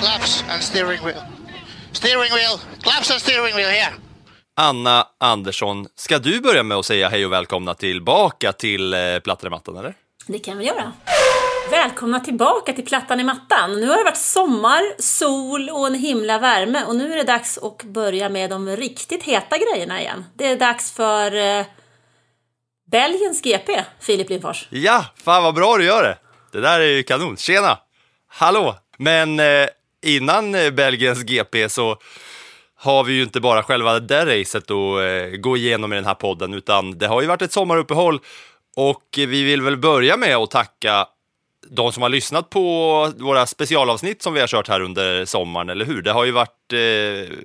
Claps and steering wheel. Steering wheel, claps and steering wheel here. Anna Andersson, ska du börja med att säga hej och välkomna tillbaka till eh, Plattan i mattan, eller? Det kan vi göra. Välkomna tillbaka till Plattan i mattan. Nu har det varit sommar, sol och en himla värme och nu är det dags att börja med de riktigt heta grejerna igen. Det är dags för eh, Belgiens GP, Filip Lindfors. Ja, fan vad bra du gör det! Det där är ju kanon. Tjena! Hallå! Men eh, innan eh, Belgiens GP så har vi ju inte bara själva det racet att eh, gå igenom i den här podden, utan det har ju varit ett sommaruppehåll. Och vi vill väl börja med att tacka de som har lyssnat på våra specialavsnitt som vi har kört här under sommaren, eller hur? Det har ju varit, eh,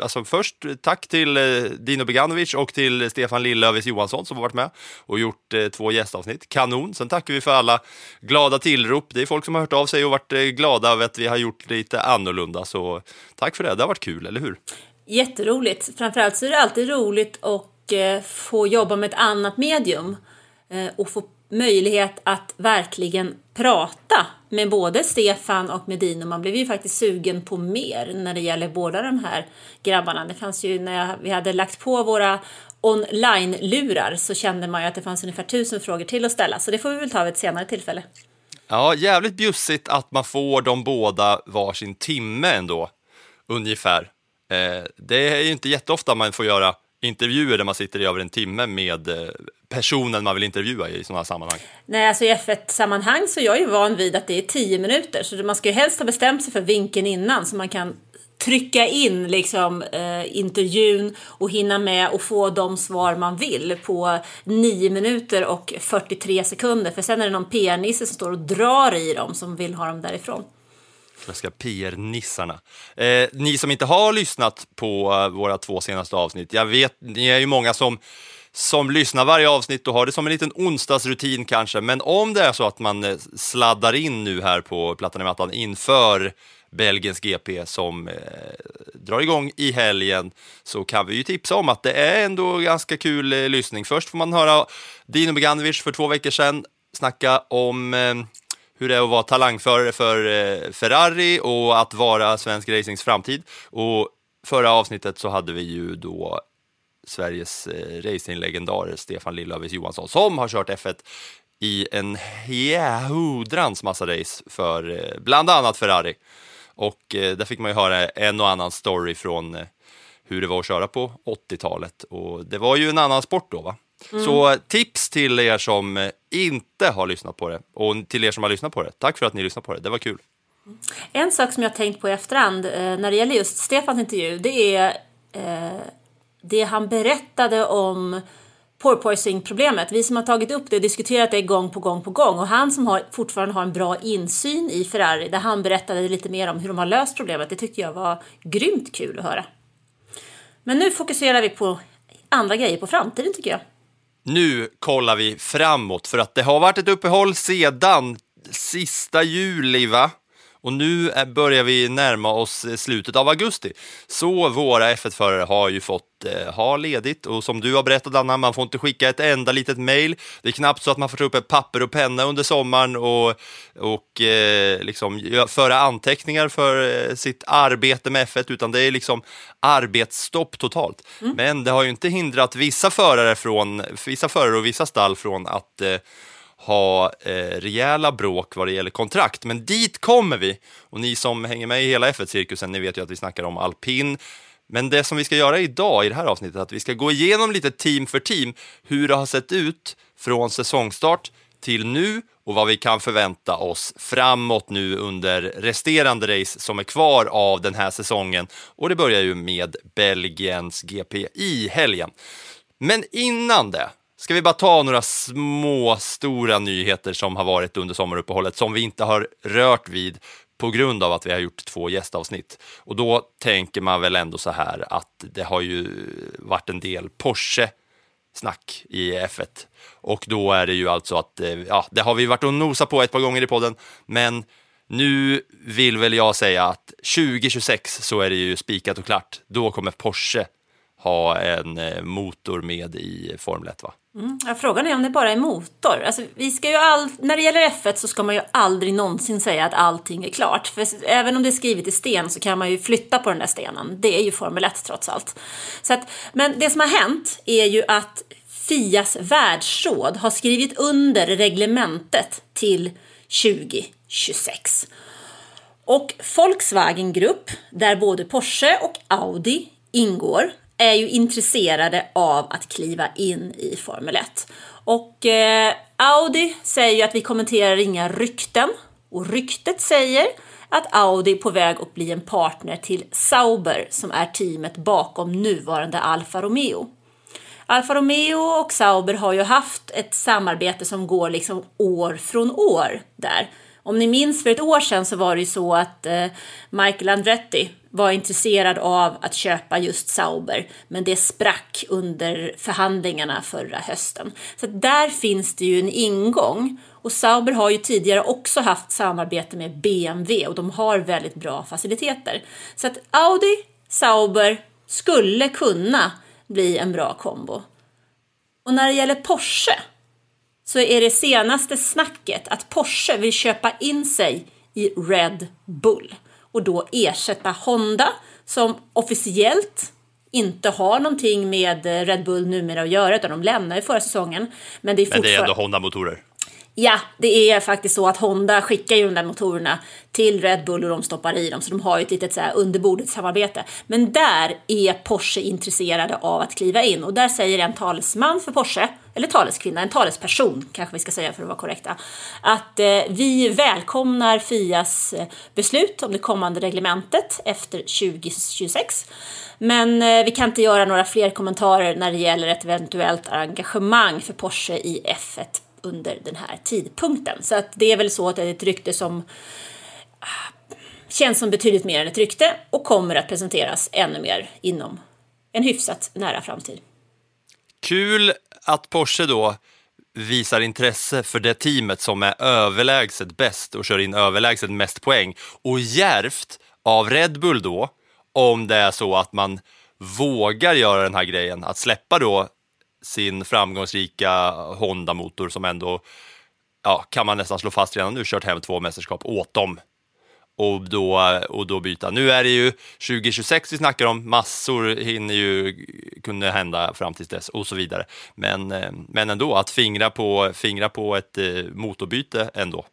alltså först tack till eh, Dino Beganovic och till Stefan Lillövis Johansson som har varit med och gjort eh, två gästavsnitt. Kanon! Sen tackar vi för alla glada tillrop. Det är folk som har hört av sig och varit eh, glada över att vi har gjort lite annorlunda, så tack för det. Det har varit kul, eller hur? Jätteroligt. Framförallt så är det alltid roligt att eh, få jobba med ett annat medium eh, och få möjlighet att verkligen prata med både Stefan och med Dino. Man blev ju faktiskt sugen på mer när det gäller båda de här grabbarna. Det fanns ju när jag, vi hade lagt på våra online-lurar så kände man ju att det fanns ungefär tusen frågor till att ställa. Så det får vi väl ta vid ett senare tillfälle. Ja, jävligt bjussigt att man får de båda varsin timme ändå, ungefär. Eh, det är ju inte jätteofta man får göra intervjuer där man sitter i över en timme med eh, personen man vill intervjua i sådana här sammanhang. Nej, alltså i F1-sammanhang så är jag ju van vid att det är tio minuter. Så man ska ju helst ha bestämt sig för vinkeln innan så man kan trycka in liksom eh, intervjun och hinna med och få de svar man vill på 9 minuter och 43 sekunder. För sen är det någon PR-nisse som står och drar i dem som vill ha dem därifrån. Klassiska PR-nissarna. Eh, ni som inte har lyssnat på eh, våra två senaste avsnitt, jag vet, ni är ju många som som lyssnar varje avsnitt och har det som en liten onsdagsrutin kanske, men om det är så att man eh, sladdar in nu här på Plattan i mattan inför Belgiens GP som eh, drar igång i helgen så kan vi ju tipsa om att det är ändå ganska kul eh, lyssning. Först får man höra Dino Beganovic för två veckor sedan snacka om eh, hur det är att vara talangförare för eh, Ferrari och att vara svensk racings framtid. Och förra avsnittet så hade vi ju då Sveriges eh, racinglegendar Stefan Lillövis Johansson som har kört F1 i en jähudrans massa race för eh, bland annat Ferrari. Och eh, där fick man ju höra en och annan story från hur det var att köra på 80-talet. Och det var ju en annan sport då va? Så eh, tips till er som inte har lyssnat på det och till er som har lyssnat på det. Tack för att ni lyssnade på det, det var kul. En sak som jag tänkt på i efterhand när det gäller just Stefans intervju, det är eh, det han berättade om porpoising-problemet. Vi som har tagit upp det och diskuterat det gång på gång på gång och han som har, fortfarande har en bra insyn i Ferrari där han berättade lite mer om hur de har löst problemet. Det tyckte jag var grymt kul att höra. Men nu fokuserar vi på andra grejer på framtiden tycker jag. Nu kollar vi framåt för att det har varit ett uppehåll sedan sista juli va? Och nu är- börjar vi närma oss eh, slutet av augusti. Så våra F1-förare har ju fått eh, ha ledigt och som du har berättat Anna, man får inte skicka ett enda litet mail. Det är knappt så att man får ta upp ett papper och penna under sommaren och, och eh, liksom föra anteckningar för eh, sitt arbete med F1 utan det är liksom arbetsstopp totalt. Men det har ju inte hindrat vissa förare, från, vissa förare och vissa stall från att eh, ha eh, rejäla bråk vad det gäller kontrakt. Men dit kommer vi. Och ni som hänger med i hela F1-cirkusen, ni vet ju att vi snackar om alpin. Men det som vi ska göra idag i det här avsnittet är att vi ska gå igenom lite team för team hur det har sett ut från säsongstart till nu och vad vi kan förvänta oss framåt nu under resterande race som är kvar av den här säsongen. Och det börjar ju med Belgiens GP i helgen. Men innan det ska vi bara ta några små, stora nyheter som har varit under sommaruppehållet som vi inte har rört vid på grund av att vi har gjort två gästavsnitt. Och då tänker man väl ändå så här att det har ju varit en del Porsche snack i F1 och då är det ju alltså att, eh, ja, det har vi varit och nosat på ett par gånger i podden, men nu vill väl jag säga att 2026 så är det ju spikat och klart. Då kommer Porsche ha en eh, motor med i Formel 1 va? Mm. Ja, frågan är om det bara är motor. Alltså, vi ska ju all... När det gäller F1 så ska man ju aldrig någonsin säga att allting är klart. För även om det är skrivet i sten så kan man ju flytta på den där stenen. Det är ju Formel 1 trots allt. Så att, men det som har hänt är ju att Fias världsråd har skrivit under reglementet till 2026. Och Volkswagen Grupp, där både Porsche och Audi ingår, är ju intresserade av att kliva in i Formel 1. Och eh, Audi säger ju att vi kommenterar inga rykten och ryktet säger att Audi är på väg att bli en partner till Sauber som är teamet bakom nuvarande Alfa Romeo. Alfa Romeo och Sauber har ju haft ett samarbete som går liksom år från år där. Om ni minns för ett år sedan så var det ju så att eh, Michael Andretti var intresserad av att köpa just Sauber, men det sprack under förhandlingarna förra hösten. Så där finns det ju en ingång. Och Sauber har ju tidigare också haft samarbete med BMW och de har väldigt bra faciliteter. Så att Audi, Sauber skulle kunna bli en bra kombo. Och när det gäller Porsche så är det senaste snacket att Porsche vill köpa in sig i Red Bull och då ersätta Honda som officiellt inte har någonting med Red Bull numera att göra utan de lämnade förra säsongen. Men det är, Men det är ändå Honda-motorer. Ja, det är faktiskt så att Honda skickar ju de där motorerna till Red Bull och de stoppar i dem, så de har ju ett litet så här underbordet samarbete. Men där är Porsche intresserade av att kliva in och där säger en talesman för Porsche, eller taleskvinna, en talesperson kanske vi ska säga för att vara korrekta, att eh, vi välkomnar Fias eh, beslut om det kommande reglementet efter 2026. Men eh, vi kan inte göra några fler kommentarer när det gäller ett eventuellt engagemang för Porsche i F1 under den här tidpunkten. Så att det är väl så att det är ett rykte som ah, känns som betydligt mer än ett rykte och kommer att presenteras ännu mer inom en hyfsat nära framtid. Kul att Porsche då visar intresse för det teamet som är överlägset bäst och kör in överlägset mest poäng. Och järvt av Red Bull då, om det är så att man vågar göra den här grejen, att släppa då sin framgångsrika Honda-motor som ändå, ja, kan man nästan slå fast redan nu, kört hem två mästerskap åt dem. Och då, och då byta. Nu är det ju 2026 vi snackar om, massor hinner ju kunna hända fram till dess och så vidare. Men, eh, men ändå, att fingra på, fingra på ett eh, motorbyte ändå.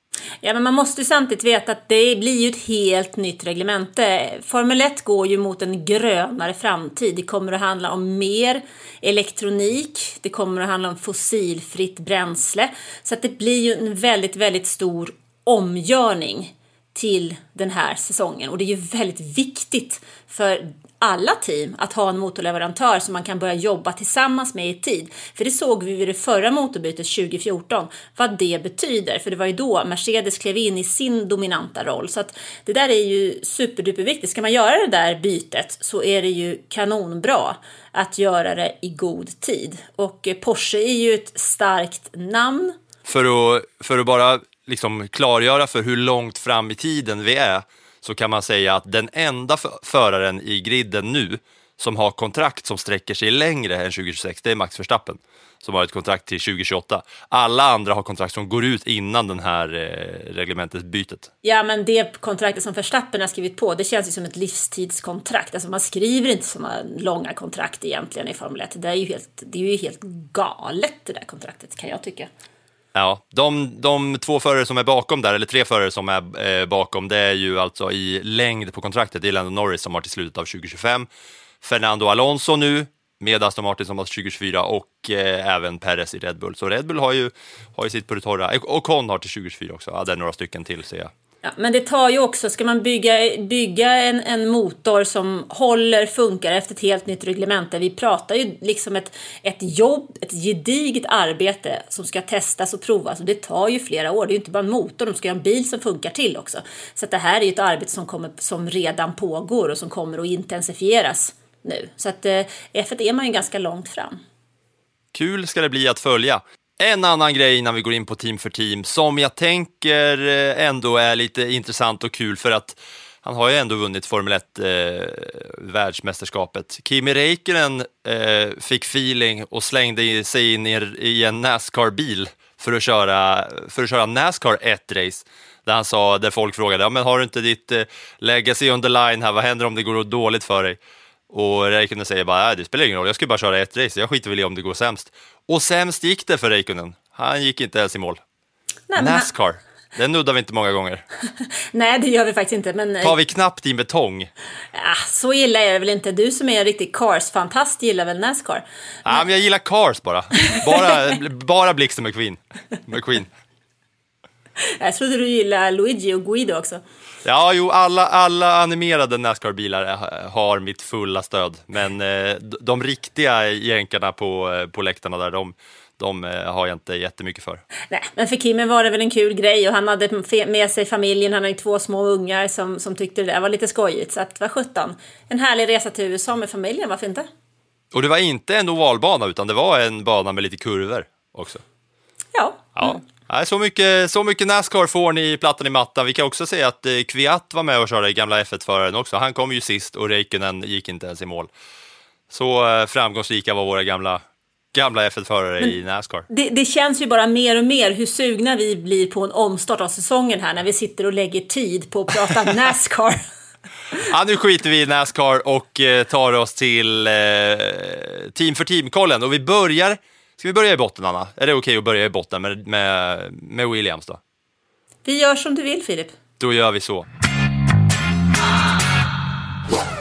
Ja, men man måste ju samtidigt veta att det blir ju ett helt nytt reglemente. Formel 1 går ju mot en grönare framtid. Det kommer att handla om mer elektronik, det kommer att handla om fossilfritt bränsle. Så att det blir ju en väldigt, väldigt stor omgörning till den här säsongen och det är ju väldigt viktigt för alla team att ha en motorleverantör som man kan börja jobba tillsammans med i tid. För det såg vi vid det förra motorbytet 2014 vad det betyder, för det var ju då Mercedes klev in i sin dominanta roll. Så att det där är ju superduperviktigt. Ska man göra det där bytet så är det ju kanonbra att göra det i god tid. Och Porsche är ju ett starkt namn. För att, för att bara liksom klargöra för hur långt fram i tiden vi är så kan man säga att den enda föraren i griden nu som har kontrakt som sträcker sig längre än 2026, det är Max Verstappen som har ett kontrakt till 2028. Alla andra har kontrakt som går ut innan den här eh, reglementet bytet. Ja, men det kontraktet som Verstappen har skrivit på, det känns ju som ett livstidskontrakt. Alltså man skriver inte sådana långa kontrakt egentligen i Formel 1. Det är ju helt, det är ju helt galet det där kontraktet kan jag tycka. Ja, de, de två förare som är bakom där, eller tre förare som är eh, bakom, det är ju alltså i längd på kontraktet. Det är Lando Norris som har till slutet av 2025. Fernando Alonso nu med Aston Martin som har 2024 och eh, även Perez i Red Bull. Så Red Bull har ju, har ju sitt på det torra. Och Con har till 2024 också. Ja, det är några stycken till ser jag. Ja, men det tar ju också, ska man bygga, bygga en, en motor som håller, funkar efter ett helt nytt reglemente. Vi pratar ju liksom ett, ett jobb, ett gediget arbete som ska testas och provas och det tar ju flera år. Det är ju inte bara en motor, de ska ha en bil som funkar till också. Så att det här är ju ett arbete som, kommer, som redan pågår och som kommer att intensifieras nu. Så att eh, F1 är man ju ganska långt fram. Kul ska det bli att följa. En annan grej innan vi går in på team för team som jag tänker eh, ändå är lite intressant och kul för att han har ju ändå vunnit Formel 1 eh, världsmästerskapet. Kimi Räikkönen eh, fick feeling och slängde sig in i, i en Nascar-bil för att köra, för att köra Nascar ett race. Där han sa, där folk frågade, ja, men har du inte ditt eh, legacy on the line här, vad händer om det går dåligt för dig? Och Räikkönen säger bara, det spelar ingen roll, jag ska bara köra ett race, jag skiter väl i om det går sämst. Och sämst gick det för Räikkönen. Han gick inte ens i mål. Nej, Nascar, han... den nuddar vi inte många gånger. Nej, det gör vi faktiskt inte. Men... Tar vi knappt i betong. Ja, så illa är det väl inte. Du som är en riktig Cars-fantast gillar väl Nascar? Ja, men jag gillar Cars bara. Bara, bara Blixten McQueen. McQueen. Jag trodde du gillade Luigi och Guido också. Ja, jo, alla, alla animerade Nascar-bilar har mitt fulla stöd, men eh, de riktiga jänkarna på, eh, på läktarna där, de, de eh, har jag inte jättemycket för. Nej, men för Kimmen var det väl en kul grej och han hade med sig familjen, han har ju två små ungar som, som tyckte det där var lite skojigt, så att vad sjutton. En härlig resa till USA med familjen, varför inte? Och det var inte en ovalbana, utan det var en bana med lite kurvor också. Ja. Ja. Mm. Nej, så, mycket, så mycket Nascar får ni i plattan i mattan. Vi kan också säga att eh, Kviat var med och körde, gamla F1-föraren också. Han kom ju sist och Räikkönen gick inte ens i mål. Så eh, framgångsrika var våra gamla, gamla F1-förare i Nascar. Det, det, känns ju bara mer och mer hur sugna vi blir på en omstart av säsongen här när vi sitter och lägger tid på att prata Nascar. Ja, nu skiter vi i Nascar och eh, tar oss till eh, team för team-kollen. Och vi börjar Ska vi börja i botten, Anna? Är det okej okay att börja i botten med, med, med Williams då? Vi gör som du vill, Filip. Då gör vi så.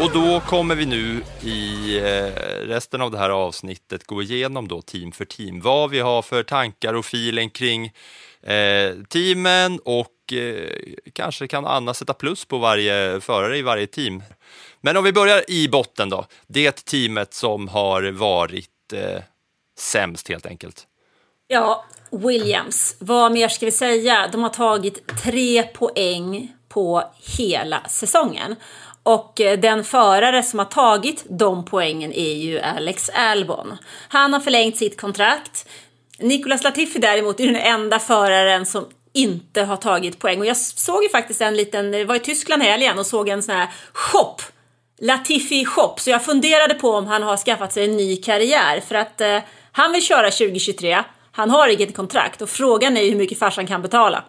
Och då kommer vi nu i eh, resten av det här avsnittet gå igenom då team för team. Vad vi har för tankar och feeling kring eh, teamen och eh, kanske kan Anna sätta plus på varje förare i varje team. Men om vi börjar i botten då. Det teamet som har varit eh, sämst helt enkelt. Ja, Williams. Vad mer ska vi säga? De har tagit tre poäng på hela säsongen. Och eh, den förare som har tagit de poängen är ju Alex Albon. Han har förlängt sitt kontrakt. Nicolas Latifi däremot är den enda föraren som inte har tagit poäng. Och jag såg ju faktiskt en liten, det var i Tyskland helgen och såg en sån här shop. Latifi shop. Så jag funderade på om han har skaffat sig en ny karriär. För att eh, han vill köra 2023, han har inget kontrakt och frågan är hur mycket farsan kan betala.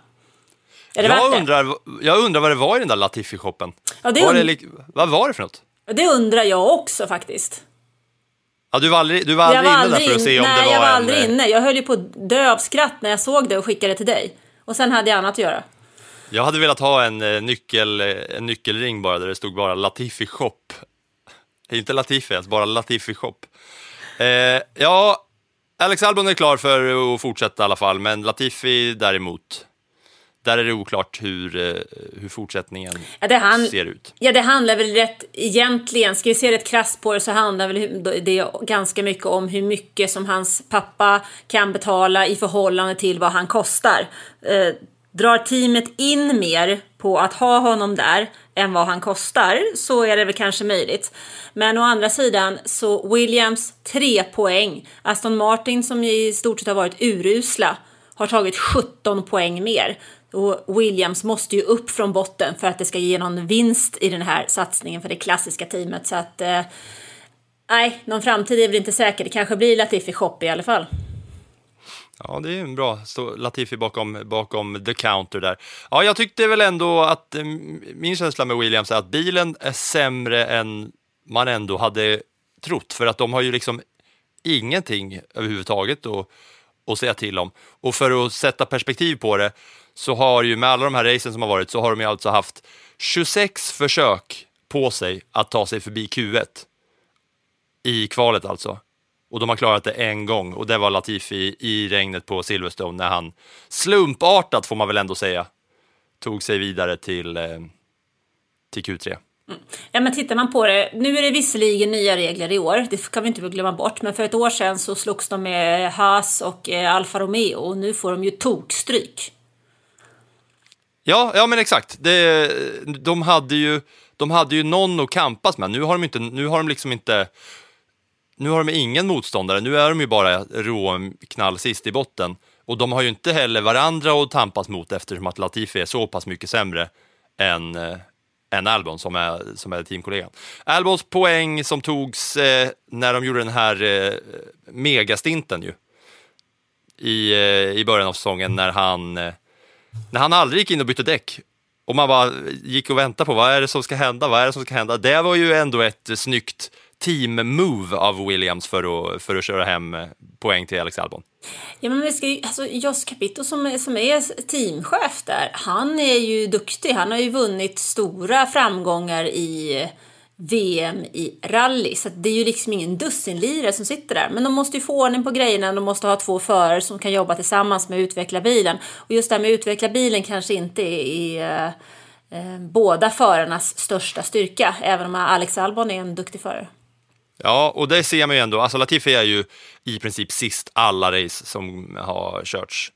Är det jag, undrar, jag undrar vad det var i den där Latifi-shoppen. Ja, var det, vad var det för något? Det undrar jag också faktiskt. Ja, du var aldrig, du var aldrig, var aldrig inne där för att se om nej, det var Nej, jag var en... aldrig inne. Jag höll ju på att dö av skratt när jag såg det och skickade till dig. Och sen hade jag annat att göra. Jag hade velat ha en, eh, nyckel, eh, en nyckelring bara där det stod bara Latifi shop. Inte Latifi ens, bara Latifi shop. Eh, ja, Alex Albon är klar för att fortsätta i alla fall, men Latifi däremot, där är det oklart hur, eh, hur fortsättningen ja, han, ser ut. Ja, det handlar väl rätt egentligen, ska vi se rätt krasst på det så handlar väl det ganska mycket om hur mycket som hans pappa kan betala i förhållande till vad han kostar. Eh, drar teamet in mer på att ha honom där än vad han kostar så är det väl kanske möjligt. Men å andra sidan så Williams 3 poäng. Aston Martin som i stort sett har varit urusla har tagit 17 poäng mer. Och Williams måste ju upp från botten för att det ska ge någon vinst i den här satsningen för det klassiska teamet. Så att eh, nej, någon framtid är väl inte säker. Det kanske blir Latifi Shop i alla fall. Ja, det är en bra. så Latifi bakom, bakom the counter där. Ja, jag tyckte väl ändå att eh, min känsla med Williams är att bilen är sämre än man ändå hade trott, för att de har ju liksom ingenting överhuvudtaget att, att säga till om. Och för att sätta perspektiv på det så har ju med alla de här racen som har varit så har de ju alltså haft 26 försök på sig att ta sig förbi Q1 i kvalet alltså. Och de har klarat det en gång och det var Latifi i regnet på Silverstone när han slumpartat, får man väl ändå säga, tog sig vidare till, eh, till Q3. Ja, men tittar man på det, nu är det visserligen nya regler i år, det kan vi inte glömma bort, men för ett år sedan så slogs de med Haas och eh, Alfa Romeo och nu får de ju tokstryk. Ja, ja men exakt. Det, de, hade ju, de hade ju någon att kampas med. Nu har de, inte, nu har de liksom inte... Nu har de ingen motståndare. Nu är de ju bara råknall sist i botten. Och de har ju inte heller varandra att tampas mot eftersom att Latifi är så pass mycket sämre än, eh, än Albon som är, som är teamkollegan. Albons poäng som togs eh, när de gjorde den här eh, megastinten ju. I, eh, I början av säsongen när han eh, när han aldrig gick in och bytte däck och man bara gick och väntade på vad är det som ska hända, vad är det som ska hända. Det var ju ändå ett snyggt team-move av Williams för att, för att köra hem poäng till Alex Albon. Ja, men vi ska ju, alltså Jos Capito som, är- som är teamchef där, han är ju duktig. Han har ju vunnit stora framgångar i VM i rally. Så det är ju liksom ingen dussinlirare som sitter där. Men de måste ju få ordning på grejerna. De måste ha två förare som kan jobba tillsammans med att utveckla bilen. Och just det här med att utveckla bilen kanske inte är, är eh, båda förarnas största styrka. Även om Alex Albon är en duktig förare. Ja, och det ser man ju ändå. Alltså Latifi är ju i princip sist alla race som har körts.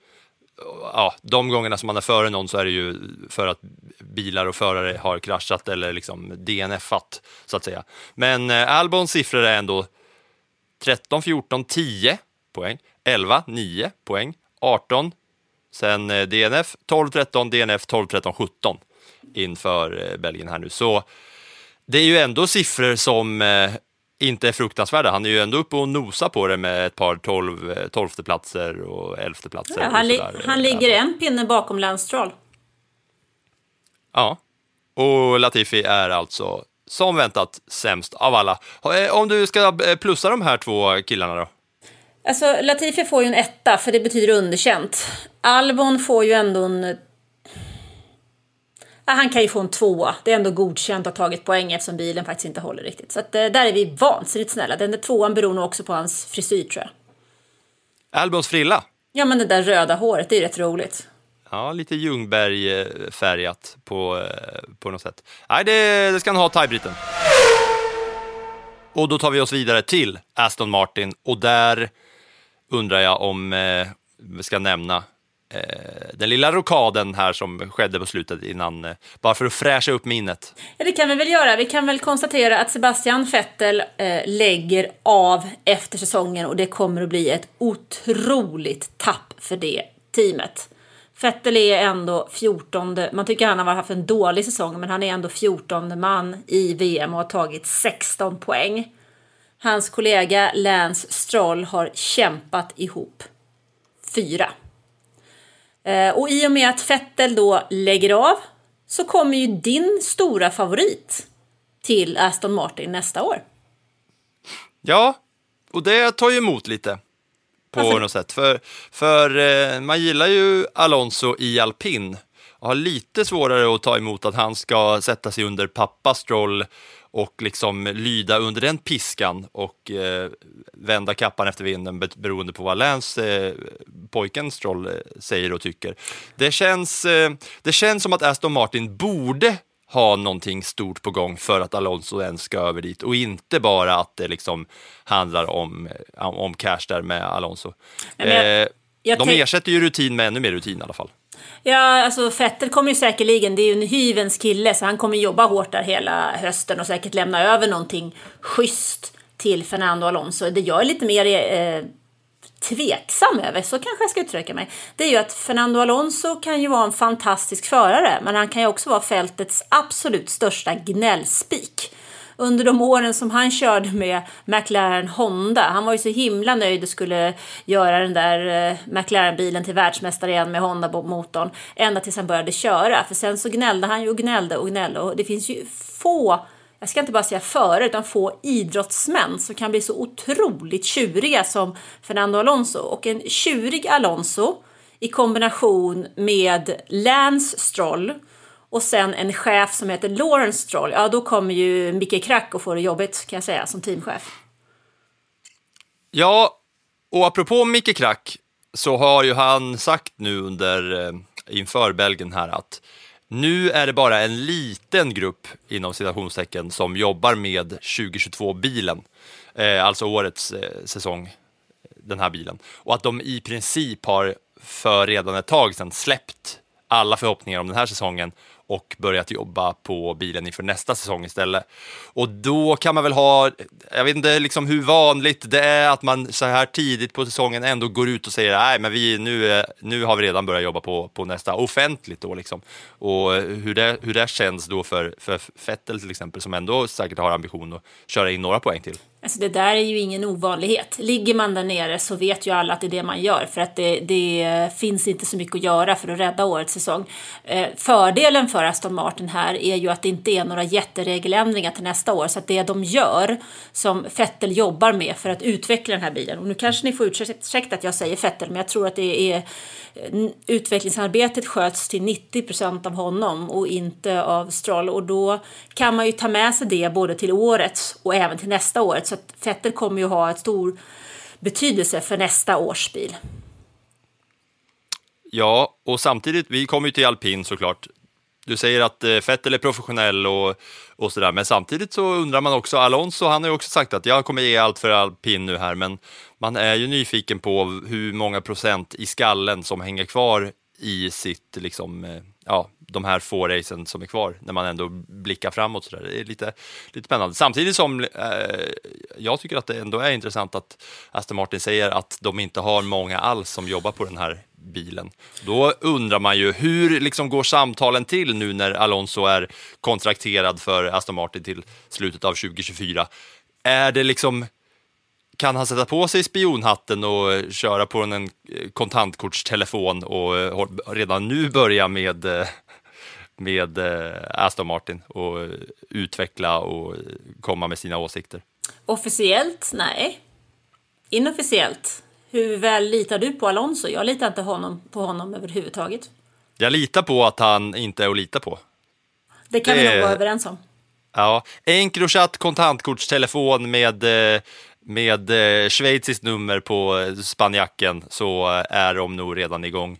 Ja, de gångerna som man är före någon så är det ju för att bilar och förare har kraschat eller liksom DNFat, så att säga. Men eh, Albons siffror är ändå 13, 14, 10 poäng, 11, 9 poäng, 18, sen DNF, 12, 13, DNF, 12, 13, 17 inför eh, Belgien här nu. Så det är ju ändå siffror som eh, inte är fruktansvärda. Han är ju ändå uppe och nosar på det med ett par tolv, eh, tolfteplatser och elfteplatser. Ja, han, li- han ligger en pinne bakom Lance. Ja, och Latifi är alltså som väntat sämst av alla. Eh, Om du ska eh, plussa de här två killarna då? Alltså, Latifi får ju en etta, för det betyder underkänt. Albon får ju ändå en... Han kan ju få en tvåa. Det är ändå godkänt att ha tagit poäng eftersom bilen faktiskt inte håller riktigt. Så att, eh, där är vi vansinnigt snälla. Den där tvåan beror nog också på hans frisyr, tror jag. Albons frilla. Ja, men det där röda håret, det är ju rätt roligt. Ja, lite Ljungberg-färgat på, eh, på något sätt. Nej, det, det ska han ha, tiebreaten. Och då tar vi oss vidare till Aston Martin och där undrar jag om eh, vi ska nämna Eh, den lilla rokaden här som skedde på slutet innan, eh, bara för att fräscha upp minnet. Ja, det kan vi väl göra. Vi kan väl konstatera att Sebastian Vettel eh, lägger av efter säsongen och det kommer att bli ett otroligt tapp för det teamet. Vettel är ändå 14, man tycker han har haft en dålig säsong, men han är ändå 14 man i VM och har tagit 16 poäng. Hans kollega Lance Stroll har kämpat ihop fyra. Eh, Och i och med att Vettel då lägger av så kommer ju din stora favorit till Aston Martin nästa år. Ja, och det tar ju emot lite på Varför? något sätt. För, för eh, man gillar ju Alonso i alpin och har lite svårare att ta emot att han ska sätta sig under pappa Stroll och liksom lyda under den piskan och eh, vända kappan efter vinden be- beroende på vad Lance, eh, pojken Stroll, eh, säger och tycker. Det känns, eh, det känns som att Aston Martin borde ha någonting stort på gång för att Alonso ens ska över dit och inte bara att det liksom handlar om, eh, om cash där med Alonso. Jag- eh, jag de ersätter ju rutin med ännu mer rutin i alla fall. Ja, alltså Fettel kommer ju säkerligen, det är ju en hyvens kille, så han kommer jobba hårt där hela hösten och säkert lämna över någonting schysst till Fernando Alonso. Det jag är lite mer eh, tveksam över, så kanske jag ska uttrycka mig, det är ju att Fernando Alonso kan ju vara en fantastisk förare, men han kan ju också vara fältets absolut största gnällspik. Under de åren som han körde med McLaren Honda, han var ju så himla nöjd och skulle göra den där eh, McLaren-bilen till världsmästare igen med Honda-motorn, ända tills han började köra. För sen så gnällde han ju och gnällde och gnällde och det finns ju få jag ska inte bara säga före, utan få idrottsmän som kan bli så otroligt tjuriga som Fernando Alonso. Och en tjurig Alonso i kombination med Lance Stroll och sen en chef som heter Lawrence Stroll, ja då kommer ju Micke Krack och får det jobbigt kan jag säga som teamchef. Ja, och apropå Micke Krack så har ju han sagt nu under, eh, inför Belgien här att nu är det bara en liten grupp inom citationstecken som jobbar med 2022-bilen, eh, alltså årets eh, säsong, den här bilen. Och att de i princip har för redan ett tag sedan släppt alla förhoppningar om den här säsongen och börjat jobba på bilen inför nästa säsong istället. Och då kan man väl ha, jag vet inte liksom hur vanligt det är att man så här tidigt på säsongen ändå går ut och säger nej men vi, nu, nu har vi redan börjat jobba på, på nästa offentligt då liksom. Och hur det, hur det känns då för, för Fettel till exempel som ändå säkert har ambition att köra in några poäng till. Alltså det där är ju ingen ovanlighet. Ligger man där nere så vet ju alla att det är det man gör för att det, det finns inte så mycket att göra för att rädda årets säsong. Eh, fördelen för Aston Martin här är ju att det inte är några jätteregeländringar till nästa år så att det de gör som Fettel jobbar med för att utveckla den här bilen och nu kanske ni får ursäkta att jag säger Fettel men jag tror att det är eh, utvecklingsarbetet sköts till 90 procent av honom och inte av Stroll och då kan man ju ta med sig det både till årets och även till nästa året så att kommer ju ha ett stor betydelse för nästa års bil. Ja, och samtidigt, vi kommer ju till alpin såklart. Du säger att eh, Fettel Vettel är professionell och, och sådär, men samtidigt så undrar man också, Alonso han har ju också sagt att jag kommer ge allt för alpin nu här, men man är ju nyfiken på hur många procent i skallen som hänger kvar i sitt, liksom, eh, ja, de här få racen som är kvar när man ändå blickar framåt. Så där. Det är lite, lite spännande. Samtidigt som eh, jag tycker att det ändå är intressant att Aston Martin säger att de inte har många alls som jobbar på den här bilen. Då undrar man ju hur liksom går samtalen till nu när Alonso är kontrakterad för Aston Martin till slutet av 2024? Är det liksom kan han sätta på sig spionhatten och köra på en kontantkortstelefon och eh, redan nu börja med, eh, med Aston Martin och utveckla och komma med sina åsikter? Officiellt, nej. Inofficiellt, hur väl litar du på Alonso? Jag litar inte honom, på honom överhuvudtaget. Jag litar på att han inte är att lita på. Det kan det... vi nog vara överens om. Ja, Encrochat kontantkortstelefon med med eh, schweiziskt nummer på eh, spanjacken så eh, är de nog redan igång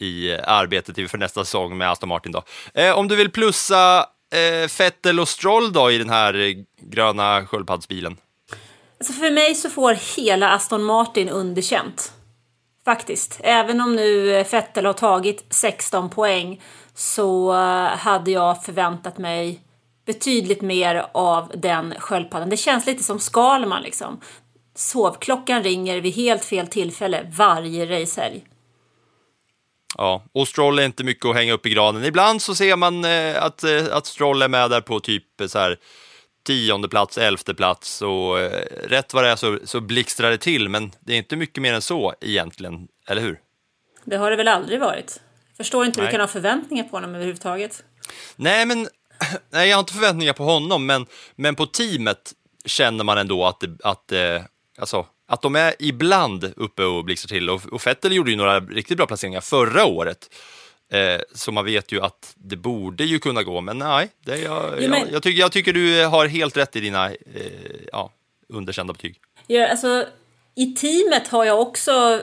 i arbetet inför nästa säsong med Aston Martin. Då. Eh, om du vill plussa eh, Fettel och Stroll då i den här eh, gröna sköldpaddsbilen? Alltså för mig så får hela Aston Martin underkänt. Faktiskt. Även om nu eh, Fettel har tagit 16 poäng så eh, hade jag förväntat mig betydligt mer av den sköldpaddan. Det känns lite som Skalman liksom. Sovklockan ringer vid helt fel tillfälle varje racehelg. Ja, och Stroll är inte mycket att hänga upp i granen. Ibland så ser man eh, att, eh, att Stroll är med där på typ eh, så här tionde plats, elfte plats och eh, rätt vad det är så, så blixtrar det till, men det är inte mycket mer än så egentligen, eller hur? Det har det väl aldrig varit? Förstår inte hur du kan ha förväntningar på honom överhuvudtaget. Nej, men nej, jag har inte förväntningar på honom, men, men på teamet känner man ändå att, det, att, eh, alltså, att de är ibland uppe och blixtrar till. Och, och Vettel gjorde ju några riktigt bra placeringar förra året. Eh, så man vet ju att det borde ju kunna gå, men nej, det, jag, jo, men... jag, jag, tycker, jag tycker du har helt rätt i dina eh, ja, underkända betyg. Ja, alltså, I teamet har jag också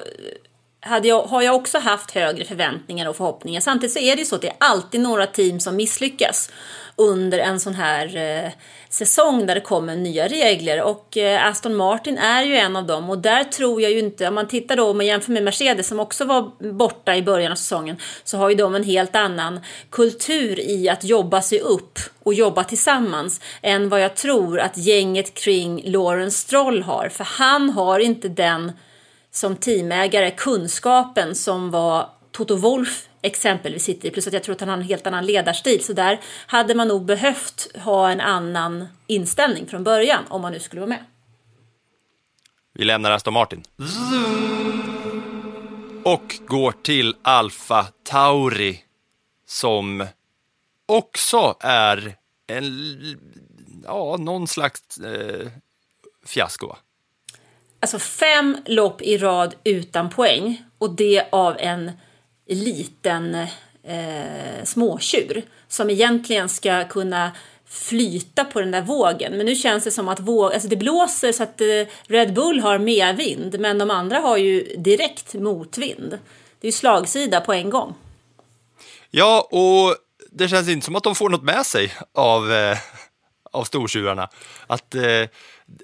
hade jag, har jag också haft högre förväntningar och förhoppningar. Samtidigt så är det ju så att det är alltid några team som misslyckas under en sån här eh, säsong där det kommer nya regler. Och eh, Aston Martin är ju en av dem. Och där tror jag ju inte, om man tittar då om man jämför med Mercedes som också var borta i början av säsongen så har ju de en helt annan kultur i att jobba sig upp och jobba tillsammans än vad jag tror att gänget kring Lawrence Stroll har. För han har inte den som teamägare kunskapen som var Toto Wolf exempelvis sitter i. Plus att jag tror att han har en helt annan ledarstil. Så där hade man nog behövt ha en annan inställning från början om man nu skulle vara med. Vi lämnar Aston Martin. Och går till Alfa Tauri som också är en ja, någon slags eh, fiasko. Alltså fem lopp i rad utan poäng och det av en liten eh, småtjur som egentligen ska kunna flyta på den där vågen. Men nu känns det som att våg, alltså det blåser så att eh, Red Bull har medvind men de andra har ju direkt motvind. Det är slagsida på en gång. Ja, och det känns inte som att de får något med sig av, eh, av stortjurarna. Att eh,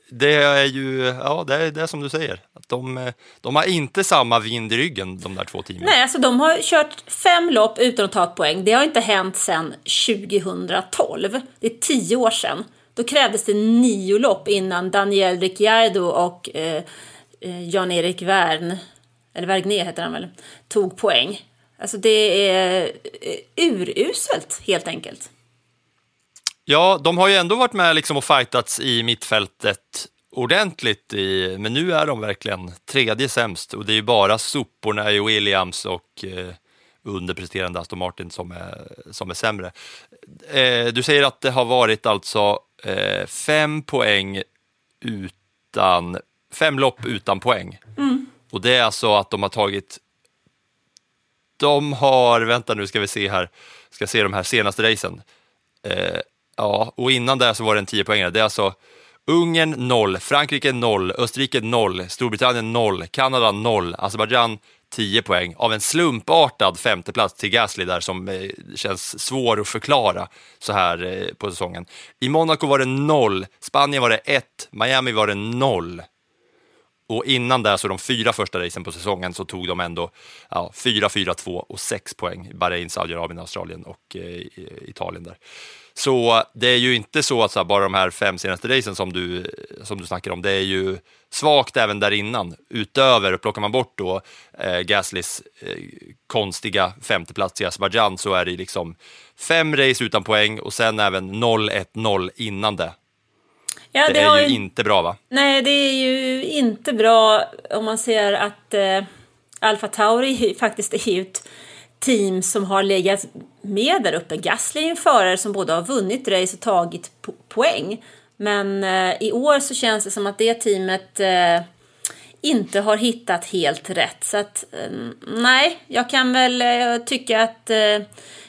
det är ju, ja det är, det är som du säger, att de, eh, de har inte samma vind i ryggen de där två teamen. Nej, alltså de har kört fem lopp utan att ta ett poäng. Det har inte hänt sedan 2012. Det är tio år sedan. Då krävdes det nio lopp innan Daniel Ricciardo och eh, eh Jan-Erik Wern, eller Wergner heter han väl, tog poäng. Alltså det är eh, uruselt helt enkelt. Ja, de har ju ändå varit med liksom och fightats i mittfältet ordentligt, i, men nu är de verkligen tredje sämst och det är ju bara soporna i Williams och eh, underpresterande Aston Martin som är, som är sämre. Eh, du säger att det har varit alltså eh, fem poäng utan, fem lopp utan poäng. Och det är alltså att de har tagit de har, vänta nu ska vi se här, ska se de här senaste racen. Ja, och innan det så var det en 10 poängare. Det är alltså Ungern 0, Frankrike 0, Österrike 0, Storbritannien 0, Kanada 0, Azerbajdzjan 10 poäng av en slumpartad femteplats till Gasly där som eh, känns svår att förklara så här eh, på säsongen. I Monaco var det 0, Spanien var det 1, Miami var det 0. Och innan det, så de fyra första racen på säsongen, så tog de ändå ja, 4, 4, 2 och 6 poäng. Bahrain, Saudiarabien, Australien och eh, Italien där. Så det är ju inte så att så här, bara de här fem senaste racen som du, som du snackar om, det är ju svagt även där innan. Utöver, plockar man bort då eh, Gaslys eh, konstiga femteplats i Azerbajdzjan så är det liksom fem race utan poäng och sen även 0-1-0 innan det. Ja, Det, har är ju inte bra va? Nej, det är ju inte bra om man ser att eh, Alfa Tauri faktiskt är ju ett team som har legat med där uppe. Gasly är en förare som både har vunnit race och tagit po poäng. Men eh, i år så känns det som att det teamet eh, inte har hittat helt rätt. Så att eh, nej, jag kan väl eh, tycka att eh,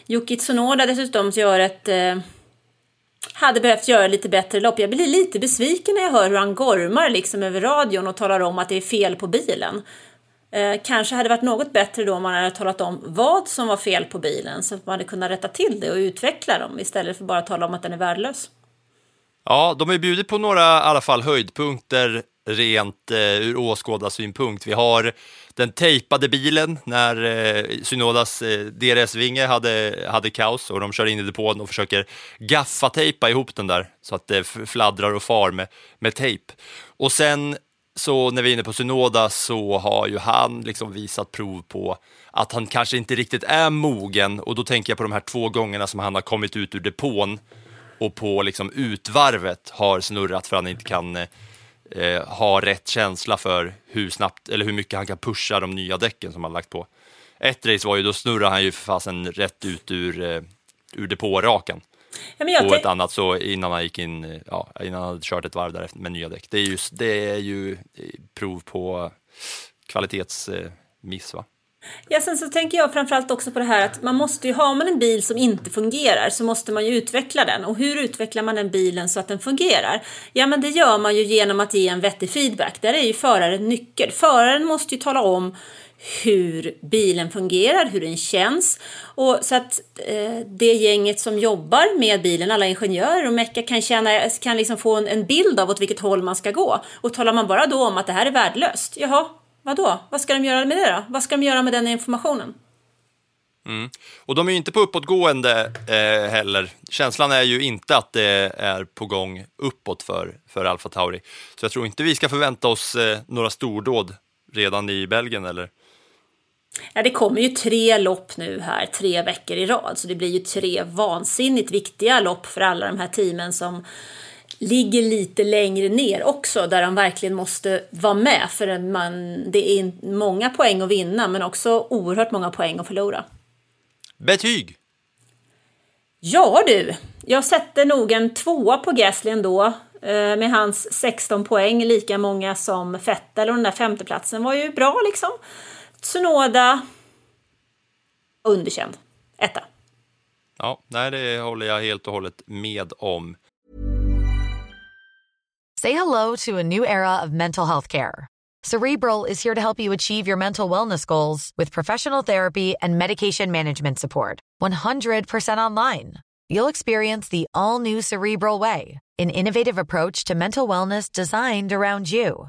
Yuki Tsunoda dessutom gör ett eh, hade behövt göra lite bättre lopp. Jag blir lite besviken när jag hör hur han gormar liksom över radion och talar om att det är fel på bilen. Eh, kanske hade varit något bättre då om man hade talat om vad som var fel på bilen så att man hade kunnat rätta till det och utveckla dem istället för bara tala om att den är värdelös. Ja, de har ju bjudit på några i alla fall höjdpunkter rent eh, ur åskådarsynpunkt. Vi har den tejpade bilen när eh, Synodas eh, DRS-vinge hade, hade kaos och de kör in i depån och försöker gaffatejpa ihop den där så att det fladdrar och far med, med tejp. Och sen så när vi är inne på Synoda så har ju han liksom visat prov på att han kanske inte riktigt är mogen och då tänker jag på de här två gångerna som han har kommit ut ur depån och på liksom utvarvet har snurrat för att han inte kan eh, ha rätt känsla för hur snabbt eller hur mycket han kan pusha de nya däcken som han lagt på. Ett race var ju, då snurrade han ju för fasen rätt ut ur, eh, ur depårakan. Ja, och ett annat så innan han gick in, eh, ja, innan han hade kört ett varv därefter med nya däck. Det är ju, det är ju eh, prov på kvalitetsmiss va? Ja, sen så tänker jag framförallt också på det här att man måste ju, har man en bil som inte fungerar så måste man ju utveckla den. Och hur utvecklar man den bilen så att den fungerar? Ja, men det gör man ju genom att ge en vettig feedback. Där är ju föraren nyckel. Föraren måste ju tala om hur bilen fungerar, hur den känns. Och så att eh, det gänget som jobbar med bilen, alla ingenjörer och mecka kan, tjäna, kan liksom få en, en bild av åt vilket håll man ska gå. Och talar man bara då om att det här är värdelöst, jaha, vadå? Vad ska de göra med det då? Vad ska de göra med den informationen? Mm. Och de är ju inte på uppåtgående eh, heller. Känslan är ju inte att det är på gång uppåt för, för Alfa Tauri. Så jag tror inte vi ska förvänta oss eh, några stordåd redan i Belgien eller? Ja, det kommer ju tre lopp nu här, tre veckor i rad, så det blir ju tre vansinnigt viktiga lopp för alla de här teamen som ligger lite längre ner också, där de verkligen måste vara med, för man, det är många poäng att vinna, men också oerhört många poäng att förlora. Betyg! Ja du, jag sätter nog en tvåa på Gasly ändå. Eh, med hans 16 poäng, lika många som Vettel och den där femteplatsen var ju bra liksom. Tsunoda, underkänd. Etta. Ja, nej, det håller jag helt och hållet med om. Say hello to a new era of mental health care. Cerebral is here to help you achieve your mental wellness goals with professional therapy and medication management support. 100% online. You'll experience the all new Cerebral Way, an innovative approach to mental wellness designed around you.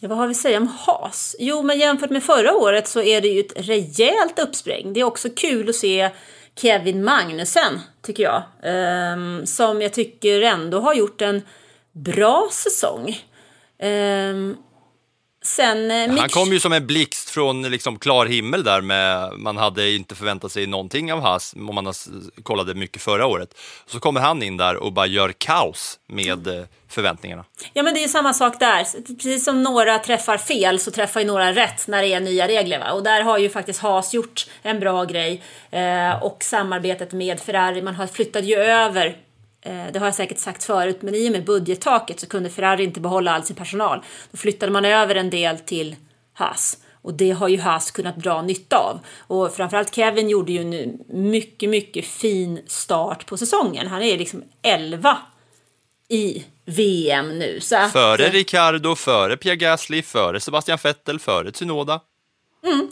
Ja, vad har vi att säga om Haas? Jo, men jämfört med förra året så är det ju ett rejält uppspring. Det är också kul att se Kevin Magnussen, tycker jag. Ehm, som jag tycker ändå har gjort en bra säsong. Ehm, sen... eh, Han Mick- kom ju som en blixt från liksom klar himmel där med, man hade inte förväntat sig någonting av Haas om man kollade mycket förra året. Så kommer han in där och bara gör kaos med eh, förväntningarna. Ja, men det är ju samma sak där. Precis som några träffar fel så träffar ju några rätt när det är nya regler. Va? Och där har ju faktiskt Haas gjort en bra grej. Eh, och samarbetet med Ferrari, man har flyttat ju över eh, det har jag säkert sagt förut, men i och med budgettaket så kunde Ferrari inte behålla all sin personal. Då flyttade man över en del till Haas. Och det har ju Haas kunnat dra nytta av. Och framförallt Kevin gjorde ju en mycket, mycket fin start på säsongen. Han är liksom 11 i VM nu. Så att, Före Ricardo, före Pierre Gasly, före Sebastian Vettel, före Tsunoda.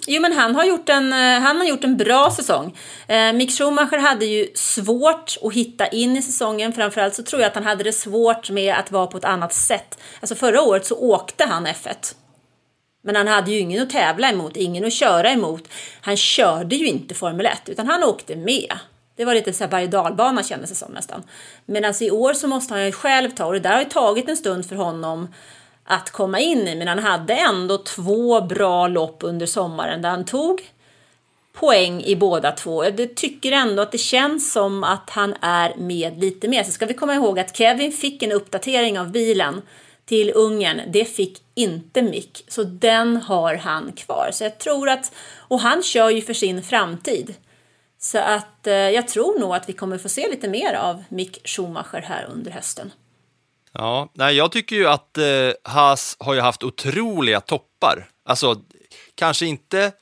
Jo, men han har gjort en, eh, han har gjort en bra säsong. Eh, Mick Schumacher hade ju svårt att hitta in i säsongen. Framförallt så tror jag att han hade det svårt med att vara på ett annat sätt. Alltså förra året så åkte han F1. Men han hade ju ingen att tävla emot, ingen att köra emot. Han körde ju inte Formel 1, utan han åkte med. Det var lite så här berg och dalbana kändes det som nästan. Medan i år så måste han ju själv ta, och det där har ju tagit en stund för honom att komma in i. Men han hade ändå två bra lopp under sommaren där han tog poäng i båda två. Jag tycker ändå att det känns som att han är med lite mer. Så ska vi komma ihåg att Kevin fick en uppdatering av bilen till Ungern. Det fick inte Mick, så den har han kvar. Så jag tror att, och han kör ju för sin framtid. Så att eh, jag tror nog att vi kommer få se lite mer av Mick Schumacher här under hösten. Ja, nej, jag tycker ju att eh, Haas har ju haft otroliga toppar. Alltså, kanske inte